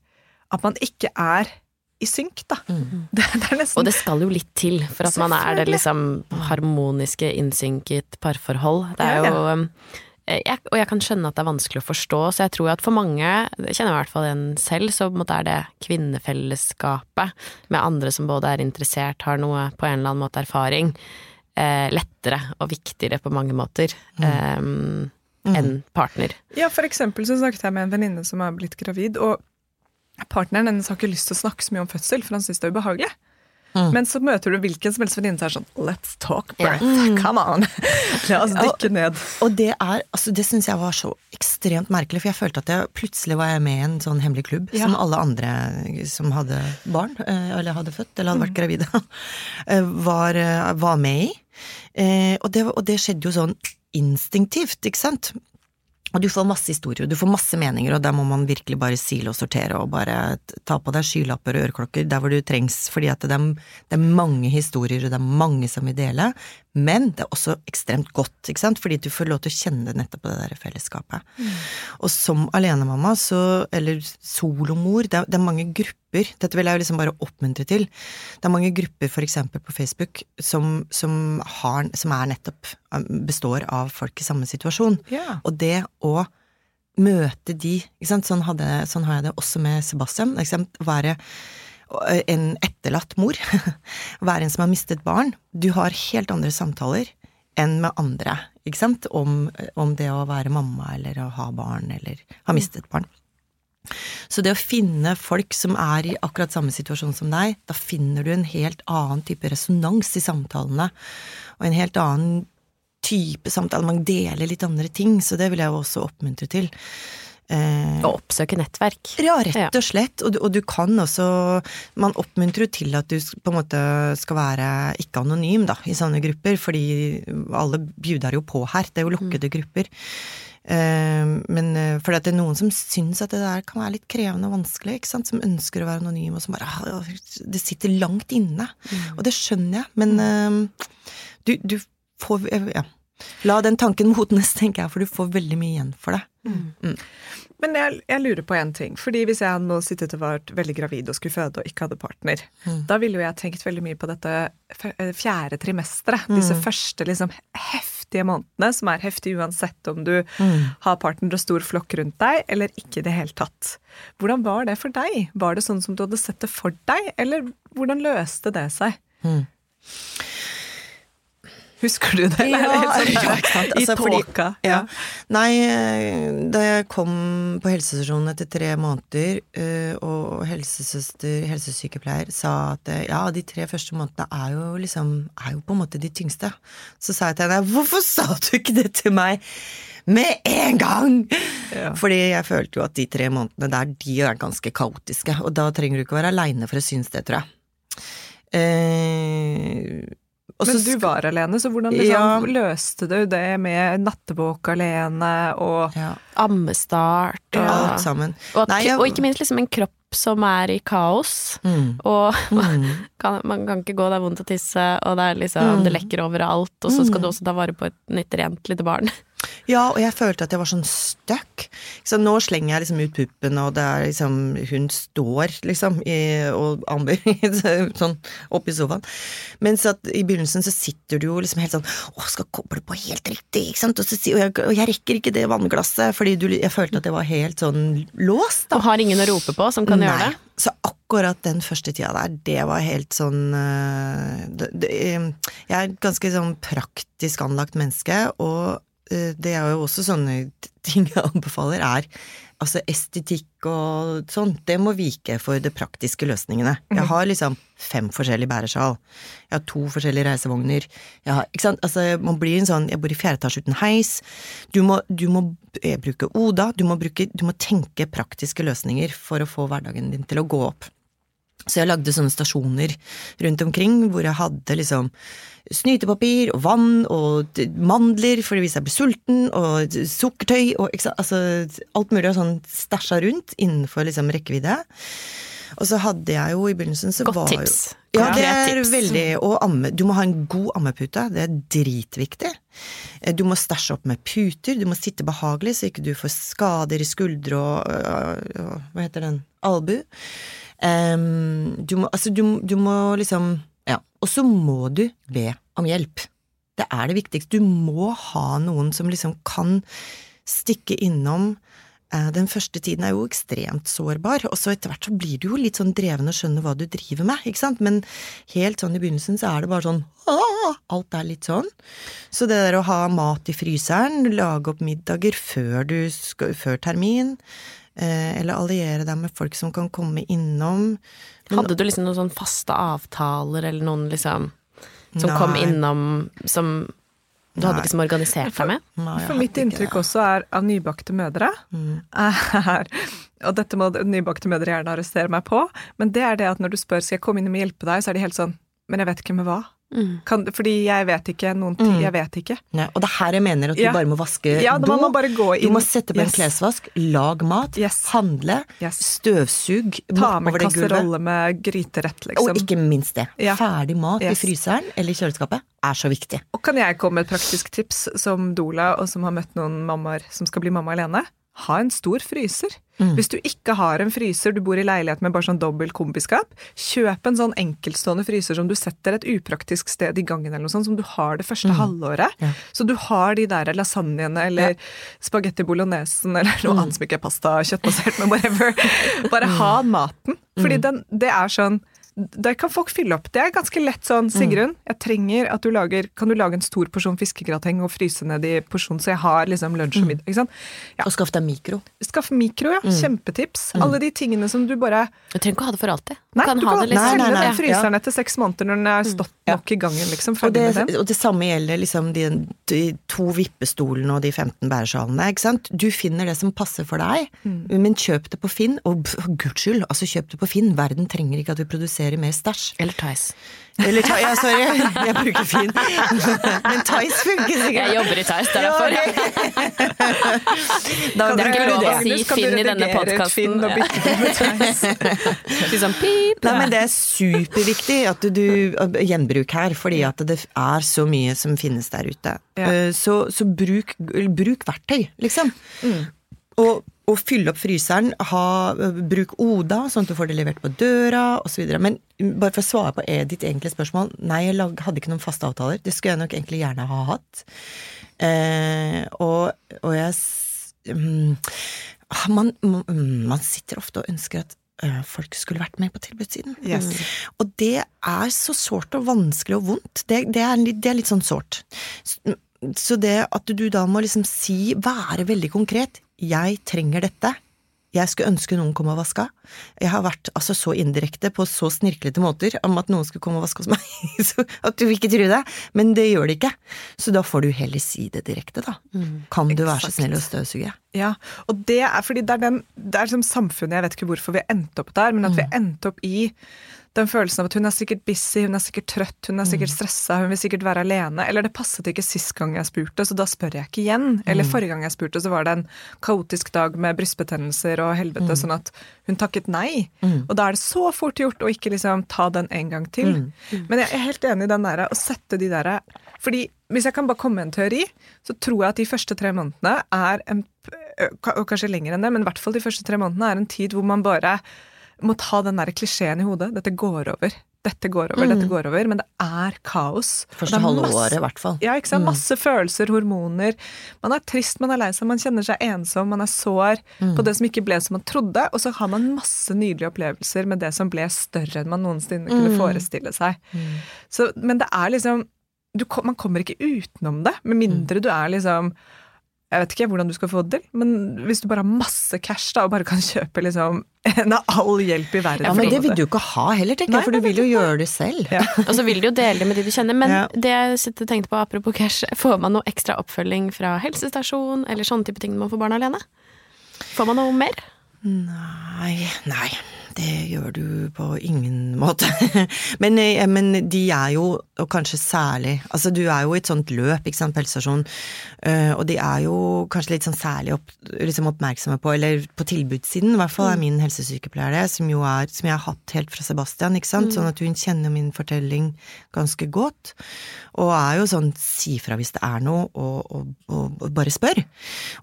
Speaker 2: at man ikke er i synk, da. Det, det er nesten
Speaker 3: Og det skal jo litt til for at man er det liksom harmoniske, innsynket parforhold. Det er
Speaker 2: Ja,
Speaker 3: jo um, jeg, Og jeg kan skjønne at det er vanskelig å forstå, så jeg tror at for mange, jeg kjenner i hvert fall en selv, så er det kvinnefellesskapet med andre som både er interessert, har noe på en eller annen måte erfaring, eh, lettere og viktigere på mange måter eh, enn partner.
Speaker 2: Ja, for eksempel så snakket jeg med en venninne som er blitt gravid, og partneren hennes har ikke lyst til å snakke så mye om fødsel, for han syns det er ubehagelig. Men så møter du hvilken som helst venninne som er sånn Let's talk birth, come on! La oss dykke ned.
Speaker 4: Og det er, altså det syns jeg var så ekstremt merkelig, for jeg følte at jeg plutselig var jeg med i en sånn hemmelig klubb
Speaker 2: Ja.
Speaker 4: som alle andre som hadde barn, eh, eller hadde født, eller hadde vært gravide, eh, var, eh, var med i. Og det, og det skjedde jo sånn instinktivt, ikke sant? Og du får masse historier, du får masse meninger, og der må man virkelig bare sile og sortere og bare ta på deg skylapper og øreklokker der hvor du trengs, fordi at det er, det er mange historier, og det er mange som vil dele, men det er også ekstremt godt, ikke sant, fordi du får lov til å kjenne nettopp på det der fellesskapet. Og som alenemamma, så, eller solomor, det er, det er mange grupper, dette vil jeg jo liksom bare oppmuntre til. Det er mange grupper, for eksempel på Facebook, som, som, har, som er nettopp, um, består av folk i samme situasjon.
Speaker 2: Yeah.
Speaker 4: Og det å møte de, ikke sant? Sånn, hadde, sånn har jeg det også med Sebastian. Ikke sant? Være en etterlatt mor, være en som har mistet barn. Du har helt andre samtaler enn med andre, ikke sant? Om, om det å være mamma eller å ha barn eller ha mistet barn. Så det å finne folk som er i akkurat samme situasjon som deg, da finner du en helt annen type resonans i samtalene, og en helt annen type samtale. Man deler litt andre ting, så det vil jeg jo også oppmuntre til. Eh,
Speaker 3: Å oppsøke nettverk.
Speaker 4: ja, rett og slett. Og du, og du kan også Man oppmuntrer jo til at du på en måte skal være ikke anonym da, i sånne grupper, fordi alle bjuder jo på her. Det er jo lukkede grupper. Eh, men eh, fordi at det er noen som syns at det der kan være litt krevende og vanskelig, ikke sant? som ønsker å være anonym, og som bare ah, Det sitter langt inne. Og det skjønner jeg, men eh, du, du får Ja. La den tanken modnes, tenker jeg, for du får veldig mye igjen for det.
Speaker 2: Men jeg, jeg lurer på en ting. fordi Hvis jeg hadde nå sittet og vært veldig gravid og skulle føde og ikke hadde partner, da ville jo jeg tenkt veldig mye på dette eh, fjerde trimesteret. Disse første liksom heftige månedene, som er heftige uansett om du har partner og stor flokk rundt deg, eller ikke i det hele tatt. Hvordan var det for deg? Var det sånn som du hadde sett det for deg, eller hvordan løste det seg? Husker du det? eller Ja, det sånn
Speaker 4: ja, altså.
Speaker 2: I
Speaker 4: Altså, fordi-
Speaker 2: tåka.
Speaker 4: Ja. Nei, eh, da jeg kom på helsestasjonen etter tre måneder, eh, og helsesøster, helsesykepleier, sa at eh, ja, de tre første månedene er jo liksom er jo på en måte de tyngste, så sa jeg til henne hvorfor sa du ikke det til meg med en gang?
Speaker 2: Ja.
Speaker 4: Fordi jeg følte jo at de tre månedene der, de er ganske kaotiske, og da trenger du ikke være aleine for å synes det, tror jeg. Eh, og
Speaker 2: Men
Speaker 4: så
Speaker 2: du var alene, så hvordan liksom,
Speaker 4: Ja.
Speaker 2: løste du det med nattevåk alene og
Speaker 4: ja,
Speaker 3: Ammestart og,
Speaker 4: alt sammen.
Speaker 3: og, at,
Speaker 4: Nei, jeg-
Speaker 3: og ikke minst liksom en kropp som er i kaos.
Speaker 4: Mm.
Speaker 3: Og
Speaker 4: Mm.
Speaker 3: kan, man kan ikke gå, det er vondt å tisse, og det, er liksom,
Speaker 4: Mm.
Speaker 3: det lekker overalt. Og så skal du også ta vare på et nytt rent lite barn.
Speaker 4: Ja, og jeg følte at jeg var sånn stuck. Så nå slenger jeg liksom ut puppen, og det er liksom Hun står liksom i, og Amber sånn oppi sofaen. Mens at i begynnelsen så sitter du jo liksom helt sånn Å, skal koble på helt riktig, ikke sant? Og, så, og, jeg, og jeg rekker ikke det vannglasset, fordi du, jeg følte at det var helt sånn låst, da.
Speaker 3: Og har ingen å rope på som kan gjøre det.
Speaker 4: Så akkurat den første tida der, det var helt sånn øh, det, det, eh, Jeg er et ganske sånn praktisk anlagt menneske, og det er jo også sånne ting jeg anbefaler, er altså estetikk og sånn. Det må vike for de praktiske løsningene. Jeg har liksom fem forskjellige bæresjal. Jeg har to forskjellige reisevogner. Jeg har, ikke sant? Altså, man blir en sånn Jeg bor i fjerde etasje uten heis. Du må, du må eh, bruke Oda. Du må, bruke, du må tenke praktiske løsninger for å få hverdagen din til å gå opp. Så jeg lagde sånne stasjoner rundt omkring hvor jeg hadde liksom snytepapir og vann og mandler for hvis jeg ble sulten, og sukkertøy og altså, alt mulig av sånn stæsja rundt innenfor liksom rekkevidde. Og så hadde jeg jo i begynnelsen så
Speaker 3: Godt
Speaker 4: var jo-
Speaker 3: tips.
Speaker 4: Ja, det er veldig Og amme. Du må ha en god ammepute. Det er dritviktig. Eh, Du må stæsje opp med puter. Du må sitte behagelig, så ikke du får skader i skuldre og og, og Hva heter den? Albu. Em, du må Altså, du, du må liksom Ja. Og så må du be om hjelp. Det er det viktigste. Du må ha noen som liksom kan stikke innom. Eh, Den første tiden er jo ekstremt sårbar, og så etter hvert så blir du jo litt sånn dreven og skjønner hva du driver med, ikke sant, men helt sånn i begynnelsen så er det bare sånn «Åh!» alt er litt sånn. Så det der å ha mat i fryseren, lage opp middager før, du skal, før termin, eller alliere deg med folk som kan komme innom. Men-
Speaker 3: Hadde du liksom noen sånn faste avtaler, eller noen liksom som
Speaker 4: Nei.
Speaker 3: kom innom som du hadde
Speaker 4: Nei.
Speaker 3: liksom organisert deg med?
Speaker 4: Nei,
Speaker 2: For mitt inntrykk
Speaker 4: det.
Speaker 2: også er av nybakte mødre
Speaker 4: Mm.
Speaker 2: er Og dette må nybakte mødre gjerne arrestere meg på, men det er det at når du spør skal jeg komme inn og hjelpe deg, så er de helt sånn Men jeg vet ikke med hva.
Speaker 3: Mm.
Speaker 2: Kan, fordi jeg vet ikke noen ting.
Speaker 4: Mm.
Speaker 2: Jeg vet ikke.
Speaker 4: Nei, og det er her jeg mener at du
Speaker 2: Ja.
Speaker 4: bare må vaske
Speaker 2: Ja, do. må
Speaker 4: Du må sette på en klesvask, lag mat,
Speaker 2: Yes.
Speaker 4: handle,
Speaker 2: Yes.
Speaker 4: støvsug,
Speaker 2: Ta med kasserolle med gryterett, liksom.
Speaker 4: Og ikke minst det.
Speaker 2: Ja.
Speaker 4: Ferdig mat
Speaker 2: Yes.
Speaker 4: i fryseren eller i kjøleskapet er så viktig.
Speaker 2: Og kan jeg komme med et praktisk tips som doula, og som har møtt noen mammaer som skal bli mamma alene? Ha en stor fryser.
Speaker 4: Mm.
Speaker 2: Hvis du ikke har en fryser, du bor i leilighet med bare sånn dobbelt kombiskap, kjøp en sånn enkeltstående fryser som du setter et upraktisk sted i gangen, eller noe sånt, som du har det første halvåret.
Speaker 4: Mm. Ja.
Speaker 2: Så du har de der lasagnene eller spagetti bolognesen eller noe
Speaker 4: Mm.
Speaker 2: annet som ikke er pasta, kjøttbasert, men whatever. Bare ha maten.
Speaker 4: Mm.
Speaker 2: Fordi den, det er sånn der kan folk fylle opp. Det er ganske lett sånn, Sigrun, jeg trenger at du lager Kan du lage en stor porsjon fiskegrateng og fryse ned i porsjon, så jeg har liksom lunsj og middag? Ikke sant? Ja.
Speaker 4: Og skaff deg mikro.
Speaker 2: Skaff mikro, ja. Kjempetips. Alle de tingene som du bare
Speaker 3: Du trenger ikke å ha det for alltid. Du
Speaker 2: Nei,
Speaker 3: kan
Speaker 2: du
Speaker 3: ha
Speaker 2: kan
Speaker 3: det liksom
Speaker 4: Nei, nei, nei.
Speaker 2: den fryseren etter seks måneder når den er stått
Speaker 4: mm.
Speaker 2: nok i gangen, liksom.
Speaker 4: Og det, og det samme gjelder liksom de, de to vippestolene og de 15 bæresjalene. ikke sant? Du finner det som passer for deg,
Speaker 2: Mm.
Speaker 4: men kjøp det på Finn. Og for guds skyld, altså kjøp det på Finn. Verden trenger ikke at vi produserer mer stæsj.
Speaker 3: Eller Tice.
Speaker 4: Eller Tice, ja, sorry, jeg bruker Finn. Men Tice funker sikkert.
Speaker 3: Jeg jobber i Tice, det er
Speaker 4: Ja,
Speaker 3: derfor.
Speaker 4: ok. Da,
Speaker 3: Det er ikke lov å si
Speaker 2: du
Speaker 3: Finn i denne podkasten. sånn.
Speaker 4: Nei, men det er superviktig at du gjenbruk her, fordi at det er så mye som finnes der ute.
Speaker 2: Ja.
Speaker 4: Eh, Så, så bruk, bruk verktøy, liksom. Og, og fylle opp fryseren, ha, bruk Oda, sånn at du får det levert på døra, osv. Men bare for å svare på e- ditt enkle spørsmål, nei, jeg lag, hadde ikke noen faste avtaler. Det skulle jeg nok egentlig gjerne ha hatt. Eh, og, og jeg mm, man, man, man sitter ofte og ønsker at øh, folk skulle vært med på tilbudssiden.
Speaker 2: Yes.
Speaker 4: Og det er så sårt og vanskelig og vondt. Det, det, er, litt, det er litt sånn sårt. Så- Så det at du da må liksom si, være veldig konkret, jeg trenger dette. Jeg skulle ønske noen kom og vaska. Jeg har vært altså, så indirekte på så snirklete måter om at noen skulle komme og vaske hos meg, så at du ikke tro det. Men det gjør det ikke. Så da får du heller si det direkte, da. Kan du være så snill å støvsuge?
Speaker 2: Ja, og det er fordi det er, den, det er som samfunnet, jeg vet ikke hvorfor vi endte opp der, men at vi endte opp i den følelsen av at hun er sikkert busy, hun er sikkert trøtt, hun er sikkert stressa, hun vil sikkert være alene. Eller det passet ikke sist gang jeg spurte, så da spør jeg ikke igjen. Eller forrige gang jeg spurte, så var det en kaotisk dag med brystbetennelser og helvete, sånn at hun takket nei. Og da er det så fort gjort å ikke liksom ta den en gang til. Men jeg er helt enig i den derre å sette de derre Fordi hvis jeg kan bare komme med en teori, så tror jeg at de første tre månedene er en Og kanskje lenger enn det, men i hvert fall de første tre månedene er en tid hvor man bare må ta den der klisjeen i hodet. Dette går over. Dette går over, dette går over. Men det er kaos.
Speaker 4: Første halve året, i hvert fall.
Speaker 2: Ja, ikke sant? Masse følelser, hormoner. Man er trist, man er lei seg, man kjenner seg ensom, man er sår på det som ikke ble som man trodde. Og så har man masse nydelige opplevelser med det som ble større enn man noensinne kunne forestille seg. Så, men det er liksom du, Man kommer ikke utenom det, med mindre du er liksom jeg vet ikke hvordan du skal få det til, men hvis du bare har masse cash da, og bare kan kjøpe liksom en av all hjelp i verden
Speaker 4: Ja, men det vil du jo ikke ha heller, tenker
Speaker 2: Nei,
Speaker 4: jeg, for du vil jo gjøre det selv.
Speaker 2: Ja.
Speaker 3: Og så vil du jo dele det med de du kjenner. Men
Speaker 4: Ja.
Speaker 3: det jeg sitter og tenkte på apropos cash, får man noe ekstra oppfølging fra helsestasjon eller sånne type ting når man får barn alene? Får man noe mer?
Speaker 4: Nei, nei, det gjør du på ingen måte. men, eh, men de er jo, og kanskje særlig Altså, du er jo i et sånt løp, ikke sant, på helsestasjonen, eh, og de er jo kanskje litt sånn særlig opp, liksom oppmerksomme på, eller på tilbudssiden, i hvert fall er min helsesykepleier det, som jo er, som jeg har hatt helt fra Sebastian, ikke sant, sånn at hun kjenner min fortelling ganske godt, og er jo sånn, si fra hvis det er noe, og, og, og, og bare spør.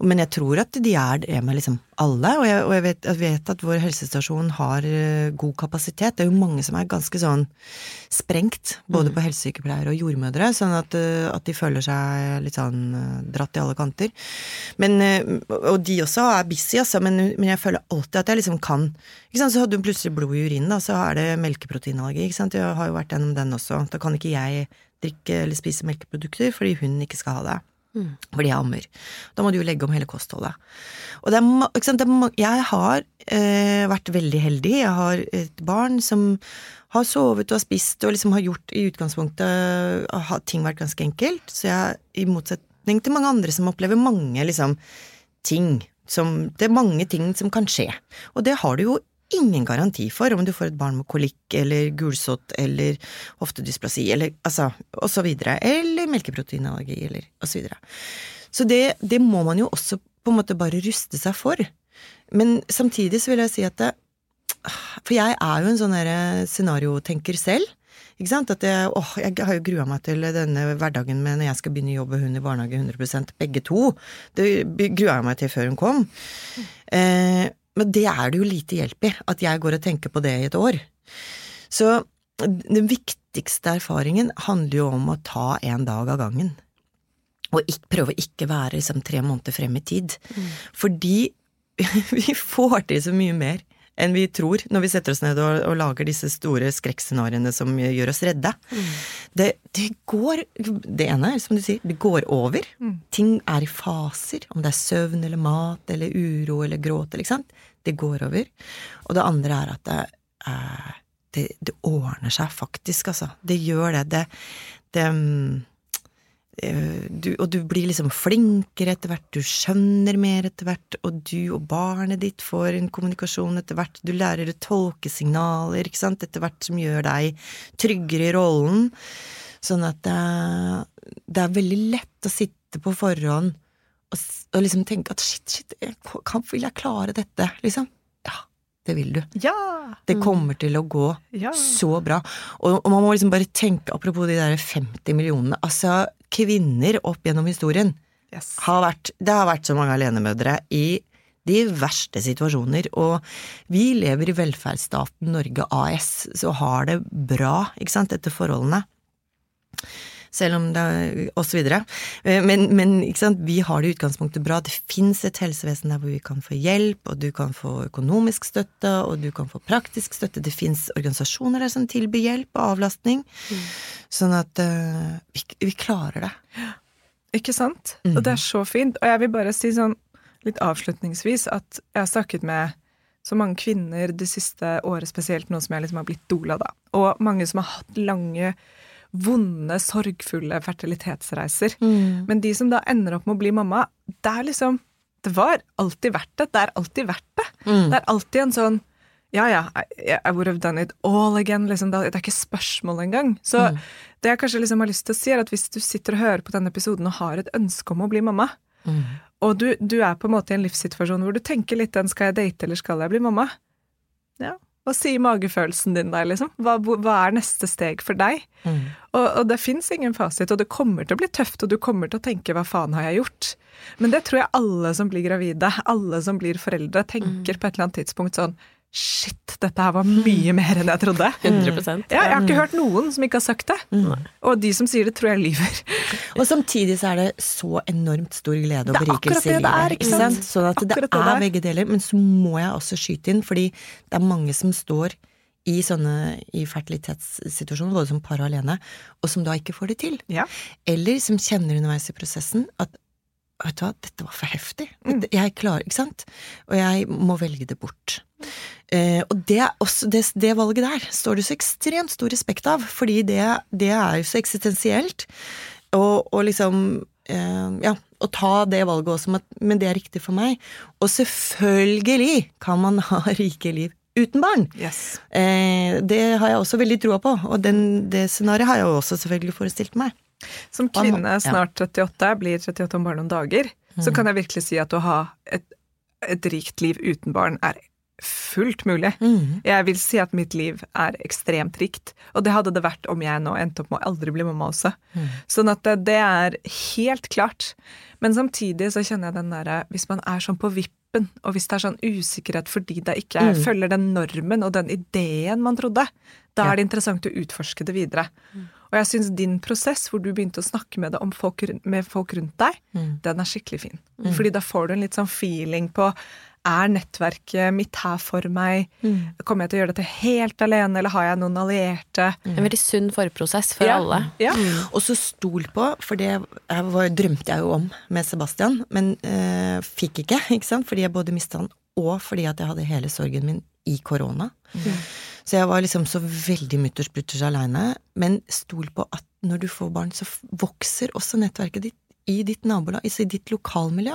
Speaker 4: Men jeg tror at de er det med liksom alle, og jeg, jeg, vet, jeg vet at vår helsestasjon har eh, god kapasitet. Det er jo mange som er ganske sånn sprengt, både på helsesykepleiere og jordmødre, sånn at, eh, at de føler seg litt sånn eh, dratt i alle kanter. Men, eh, og de også er busy, altså, men, men jeg føler alltid at jeg liksom kan? Så hadde hun plutselig blod i urinen, da, så er det melkeproteinallergi. Ikke sant? Jeg har jo vært gjennom den også. Da kan ikke jeg drikke eller spise melkeprodukter fordi hun ikke skal ha det. Fordi jeg ammer. Da må du jo legge om hele kostholdet. Og det er, ikke sant, det er, jeg har eh, vært veldig heldig. Jeg har et barn som har sovet og har spist og liksom har gjort i utgangspunktet har ting vært ganske enkelt. Så jeg, i motsetning til mange andre som opplever mange liksom ting som Det er mange ting som kan skje. Og det har du jo ingen garanti for om du får et barn med kolikk eller gulsott eller hoftedysplasi eller altså og så videre, eller melkeproteinallergi eller og så videre. Så det, det må man jo også på en måte bare ruste seg for. Men samtidig så vil jeg si at det, For jeg er jo en sånn derre scenariotenker selv. Ikke sant? At jeg, åh, jeg har jo grua meg til denne hverdagen med når jeg skal begynne å jobbe hun i barnehage 100% begge to. Det grua jeg meg til før hun kom. Eh, men det er det jo lite hjelp i, at jeg går og tenker på det i et år. Så den viktigste erfaringen handler jo om å ta en dag av gangen. Og ikke, prøve å ikke være liksom tre måneder frem i tid. Fordi vi får til så mye mer enn vi tror når vi setter oss ned og, og lager disse store skrekkscenarioene som gjør oss redde. Det, det går Det ene er som du sier, det går over. Ting er i faser, om det er søvn eller mat eller uro eller gråt eller ikke sant. Det går over. Og det andre er at det, eh, det, det ordner seg faktisk, altså. Det gjør det. Det, det mm, du, og du blir liksom flinkere etter hvert, du skjønner mer etter hvert, og du og barnet ditt får en kommunikasjon etter hvert, du lærer å tolke signaler, ikke sant, etter hvert som gjør deg tryggere i rollen. Sånn at det, det er veldig lett å sitte på forhånd og, og liksom tenke at shit, shit, jeg, vil jeg klare dette, liksom? Det vil du.
Speaker 2: Ja!
Speaker 4: Det kommer til å gå
Speaker 2: Ja.
Speaker 4: så bra. Og, og man må liksom bare tenke, apropos de der 50 millionene, altså kvinner opp gjennom historien
Speaker 2: Yes.
Speaker 4: har vært, det har vært så mange alenemødre i de verste situasjoner, og vi lever i velferdsstaten Norge AS, så har det bra, ikke sant, etter forholdene. Selv om det er videre. Eh, Men, men vi har det i utgangspunktet bra. Det fins et helsevesen der hvor vi kan få hjelp, og du kan få økonomisk støtte, og du kan få praktisk støtte. Det fins organisasjoner der som tilbyr hjelp og avlastning. Sånn at uh, vi, vi klarer det.
Speaker 2: Ikke sant? Og det er så fint. Og jeg vil bare si sånn litt avslutningsvis at jeg har snakket med så mange kvinner det siste året, spesielt nå som jeg liksom har blitt doula, da. Og mange som har hatt lange, vonde, sorgfulle fertilitetsreiser. Men de som da ender opp med å bli mamma, det er liksom Det var alltid verdt det. Det er alltid verdt det. Det er alltid en sånn Ja, ja, I, I would have done it all again. Liksom. Det er ikke spørsmål engang. Så
Speaker 4: Mm.
Speaker 2: det jeg kanskje liksom har lyst til å si, er at hvis du sitter og hører på denne episoden og har et ønske om å bli mamma,
Speaker 4: Mm.
Speaker 2: og du, du er på en måte i en livssituasjon hvor du tenker litt den skal jeg date eller skal jeg bli mamma? Ja, hva sier magefølelsen din der, liksom? Hva, hva er neste steg for deg?
Speaker 4: Mm.
Speaker 2: Og, og det fins ingen fasit, og det kommer til å bli tøft, og du kommer til å tenke 'hva faen har jeg gjort'? Men det tror jeg alle som blir gravide, alle som blir foreldre, tenker på et eller annet tidspunkt sånn Shit, dette her var mye mer enn jeg trodde.
Speaker 3: 100%
Speaker 2: Ja, jeg har ikke hørt noen som ikke har sagt det.
Speaker 4: Mm.
Speaker 2: Og de som sier det, tror jeg lyver.
Speaker 4: Og samtidig så er det så enormt stor glede og
Speaker 2: er
Speaker 4: berikelse i
Speaker 2: det er,
Speaker 4: livet.
Speaker 2: ikke sant?
Speaker 4: Sånn at det
Speaker 2: Akkurat det det
Speaker 4: er
Speaker 2: er.
Speaker 4: begge deler. Men så må jeg også skyte inn, fordi det er mange som står i sånne i fertilitetssituasjoner, både som par og alene, og som da ikke får det til.
Speaker 2: Ja.
Speaker 4: Eller som kjenner underveis i prosessen at vet du hva, dette var for heftig.
Speaker 2: Mm.
Speaker 4: Jeg klarer, ikke sant? Og jeg må velge det bort. Eh, og det, også, det, det valget der står det så ekstremt stor respekt av, fordi det, det er jo så eksistensielt. Og, og liksom eh, Ja, å ta det valget også, men det er riktig for meg. Og selvfølgelig kan man ha rike liv uten barn.
Speaker 2: Yes.
Speaker 4: Eh, det har jeg også veldig troa på, og den, det scenarioet har jeg også selvfølgelig forestilt meg.
Speaker 2: Som kvinne, snart 38, blir 38 om bare noen dager, så
Speaker 4: Mm.
Speaker 2: kan jeg virkelig si at å ha et, et rikt liv uten barn er fullt mulig.
Speaker 4: Mm.
Speaker 2: Jeg vil si at mitt liv er ekstremt rikt, og det hadde det vært om jeg nå endte opp med å aldri bli mamma også.
Speaker 4: Mm.
Speaker 2: Sånn at det, det er helt klart. Men samtidig så kjenner jeg den derre Hvis man er sånn på vippen, og hvis det er sånn usikkerhet fordi det ikke er,
Speaker 4: Mm.
Speaker 2: følger den normen og den ideen man trodde, da
Speaker 4: Ja.
Speaker 2: er det interessant å utforske det videre. Og jeg syns din prosess, hvor du begynte å snakke med, det om folk, rundt- med folk rundt deg,
Speaker 4: Mm.
Speaker 2: den er skikkelig fin. Fordi da får du en litt sånn feeling på er nettverket mitt her for meg?
Speaker 4: Mm.
Speaker 2: Kommer jeg til å gjøre dette helt alene, eller har jeg noen allierte?
Speaker 3: En veldig sunn forprosess for
Speaker 2: Ja.
Speaker 3: alle.
Speaker 2: Ja.
Speaker 4: Og så stol på, for det jeg var, drømte jeg jo om med Sebastian, men øh, fikk ikke, ikke sant, fordi jeg både mista han, og fordi at jeg hadde hele sorgen min i korona. Så jeg var liksom så veldig mutters putters aleine. Men stol på at når du får barn, så vokser også nettverket ditt i ditt nabolag, i ditt lokalmiljø.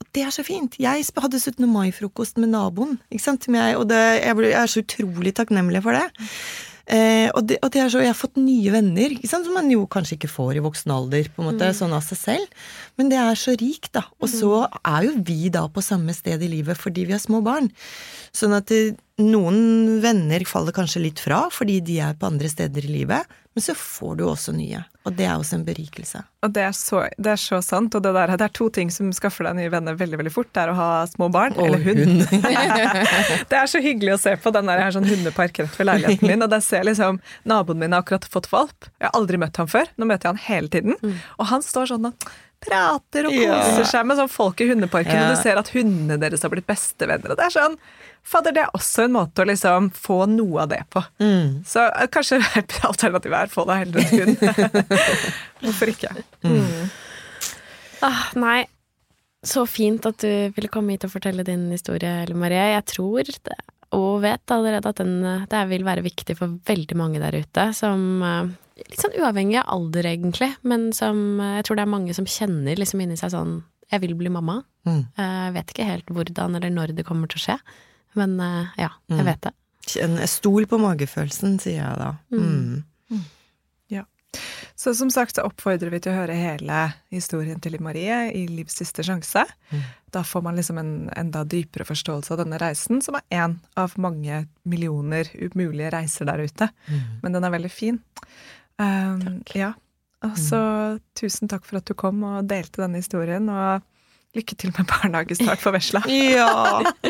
Speaker 4: Og det er så fint. Jeg hadde 17. mai-frokost med naboen, ikke sant, og det, jeg, ble, jeg er så utrolig takknemlig for det. Eh, og, det, og det så, jeg har fått nye venner, ikke sant, som man jo kanskje ikke får i voksen alder, på en måte, sånn av seg selv. Men det er så rikt, da. Og så er jo vi da på samme sted i livet fordi vi har små barn. Sånn at det, noen venner faller kanskje litt fra fordi de er på andre steder i livet, men så får du også nye. Og det er også en berikelse.
Speaker 2: Og det er, så, det er så sant. Og det, der, det er to ting som skaffer deg nye venner veldig veldig fort. Det er å ha små barn, eller hund. det er så hyggelig å se på. Den der, jeg har sånn hundepark rett ved leiligheten min, og der ser liksom Naboen min har akkurat fått valp. Jeg har aldri møtt ham før. Nå møter jeg han hele tiden. Og han står sånn og prater og koser
Speaker 4: Ja.
Speaker 2: seg med sånn folk i hundeparken,
Speaker 4: Ja.
Speaker 2: og du ser at hundene deres har blitt bestevenner. Og det er sånn Fader, det er også en måte å liksom få noe av det på.
Speaker 4: Mm.
Speaker 2: Så eh, kanskje alternativet er få deg heller en hund. Hvorfor ikke?
Speaker 3: Ah, nei, så fint at du ville komme hit og fortelle din historie, Elle Marie. Jeg tror det, og vet allerede at den, eh, det vil være viktig for veldig mange der ute, som eh, Litt sånn uavhengig av alder, egentlig, men som jeg tror det er mange som kjenner liksom inni seg sånn Jeg vil bli mamma.
Speaker 4: Mm.
Speaker 3: Jeg vet ikke helt hvordan eller når det kommer til å skje, men eh, ja, jeg
Speaker 4: Mm.
Speaker 3: vet det.
Speaker 4: Stol på magefølelsen, sier jeg da. Mm.
Speaker 2: Så som sagt så oppfordrer vi til å høre hele historien til Liv Marie i Livs siste sjanse. Da får man liksom en enda dypere forståelse av denne reisen, som er én av mange millioner mulige reiser der ute. Men den er veldig fin. Um, ja. Og så tusen takk for at du kom og delte denne historien, og lykke til med barnehagestart for vesla.
Speaker 4: Ja,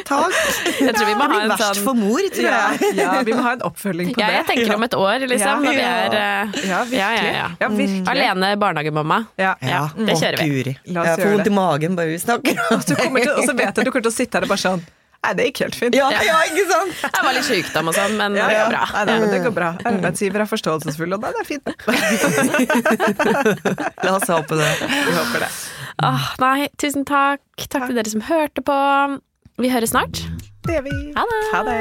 Speaker 4: takk.
Speaker 3: Jeg tror vi må
Speaker 4: det
Speaker 3: ha en
Speaker 4: verst
Speaker 3: sånn
Speaker 4: for mor, tror jeg.
Speaker 2: ja, vi må ha en oppfølging på
Speaker 3: Ja,
Speaker 2: det.
Speaker 3: jeg tenker om et år, liksom, når vi
Speaker 2: Ja.
Speaker 3: er eh,
Speaker 2: Ja, virkelig.
Speaker 3: Ja, ja, ja.
Speaker 2: Ja, virkelig.
Speaker 3: alene barnehagemamma.
Speaker 2: Ja.
Speaker 3: Ja, det kjører vi.
Speaker 4: Guri.
Speaker 2: La oss
Speaker 4: Jeg får vondt i magen bare vi snakker om
Speaker 2: og så vet jeg at du kommer til å sitte her og bare sånn Nei, det gikk helt fint.
Speaker 4: Ja, ja, ikke sant?
Speaker 3: Jeg var litt sykdom og sånn, men
Speaker 2: Ja,
Speaker 3: det går bra.
Speaker 2: Nei, nei, men det går bra. Arbeidsgiver er forståelsesfull, og det er fint.
Speaker 4: La oss håpe det.
Speaker 2: Vi håper det.
Speaker 3: Åh, nei, tusen takk. Takk til dere som hørte på. Vi høres snart.
Speaker 2: Det gjør vi.
Speaker 3: Ha det.
Speaker 2: Ha det.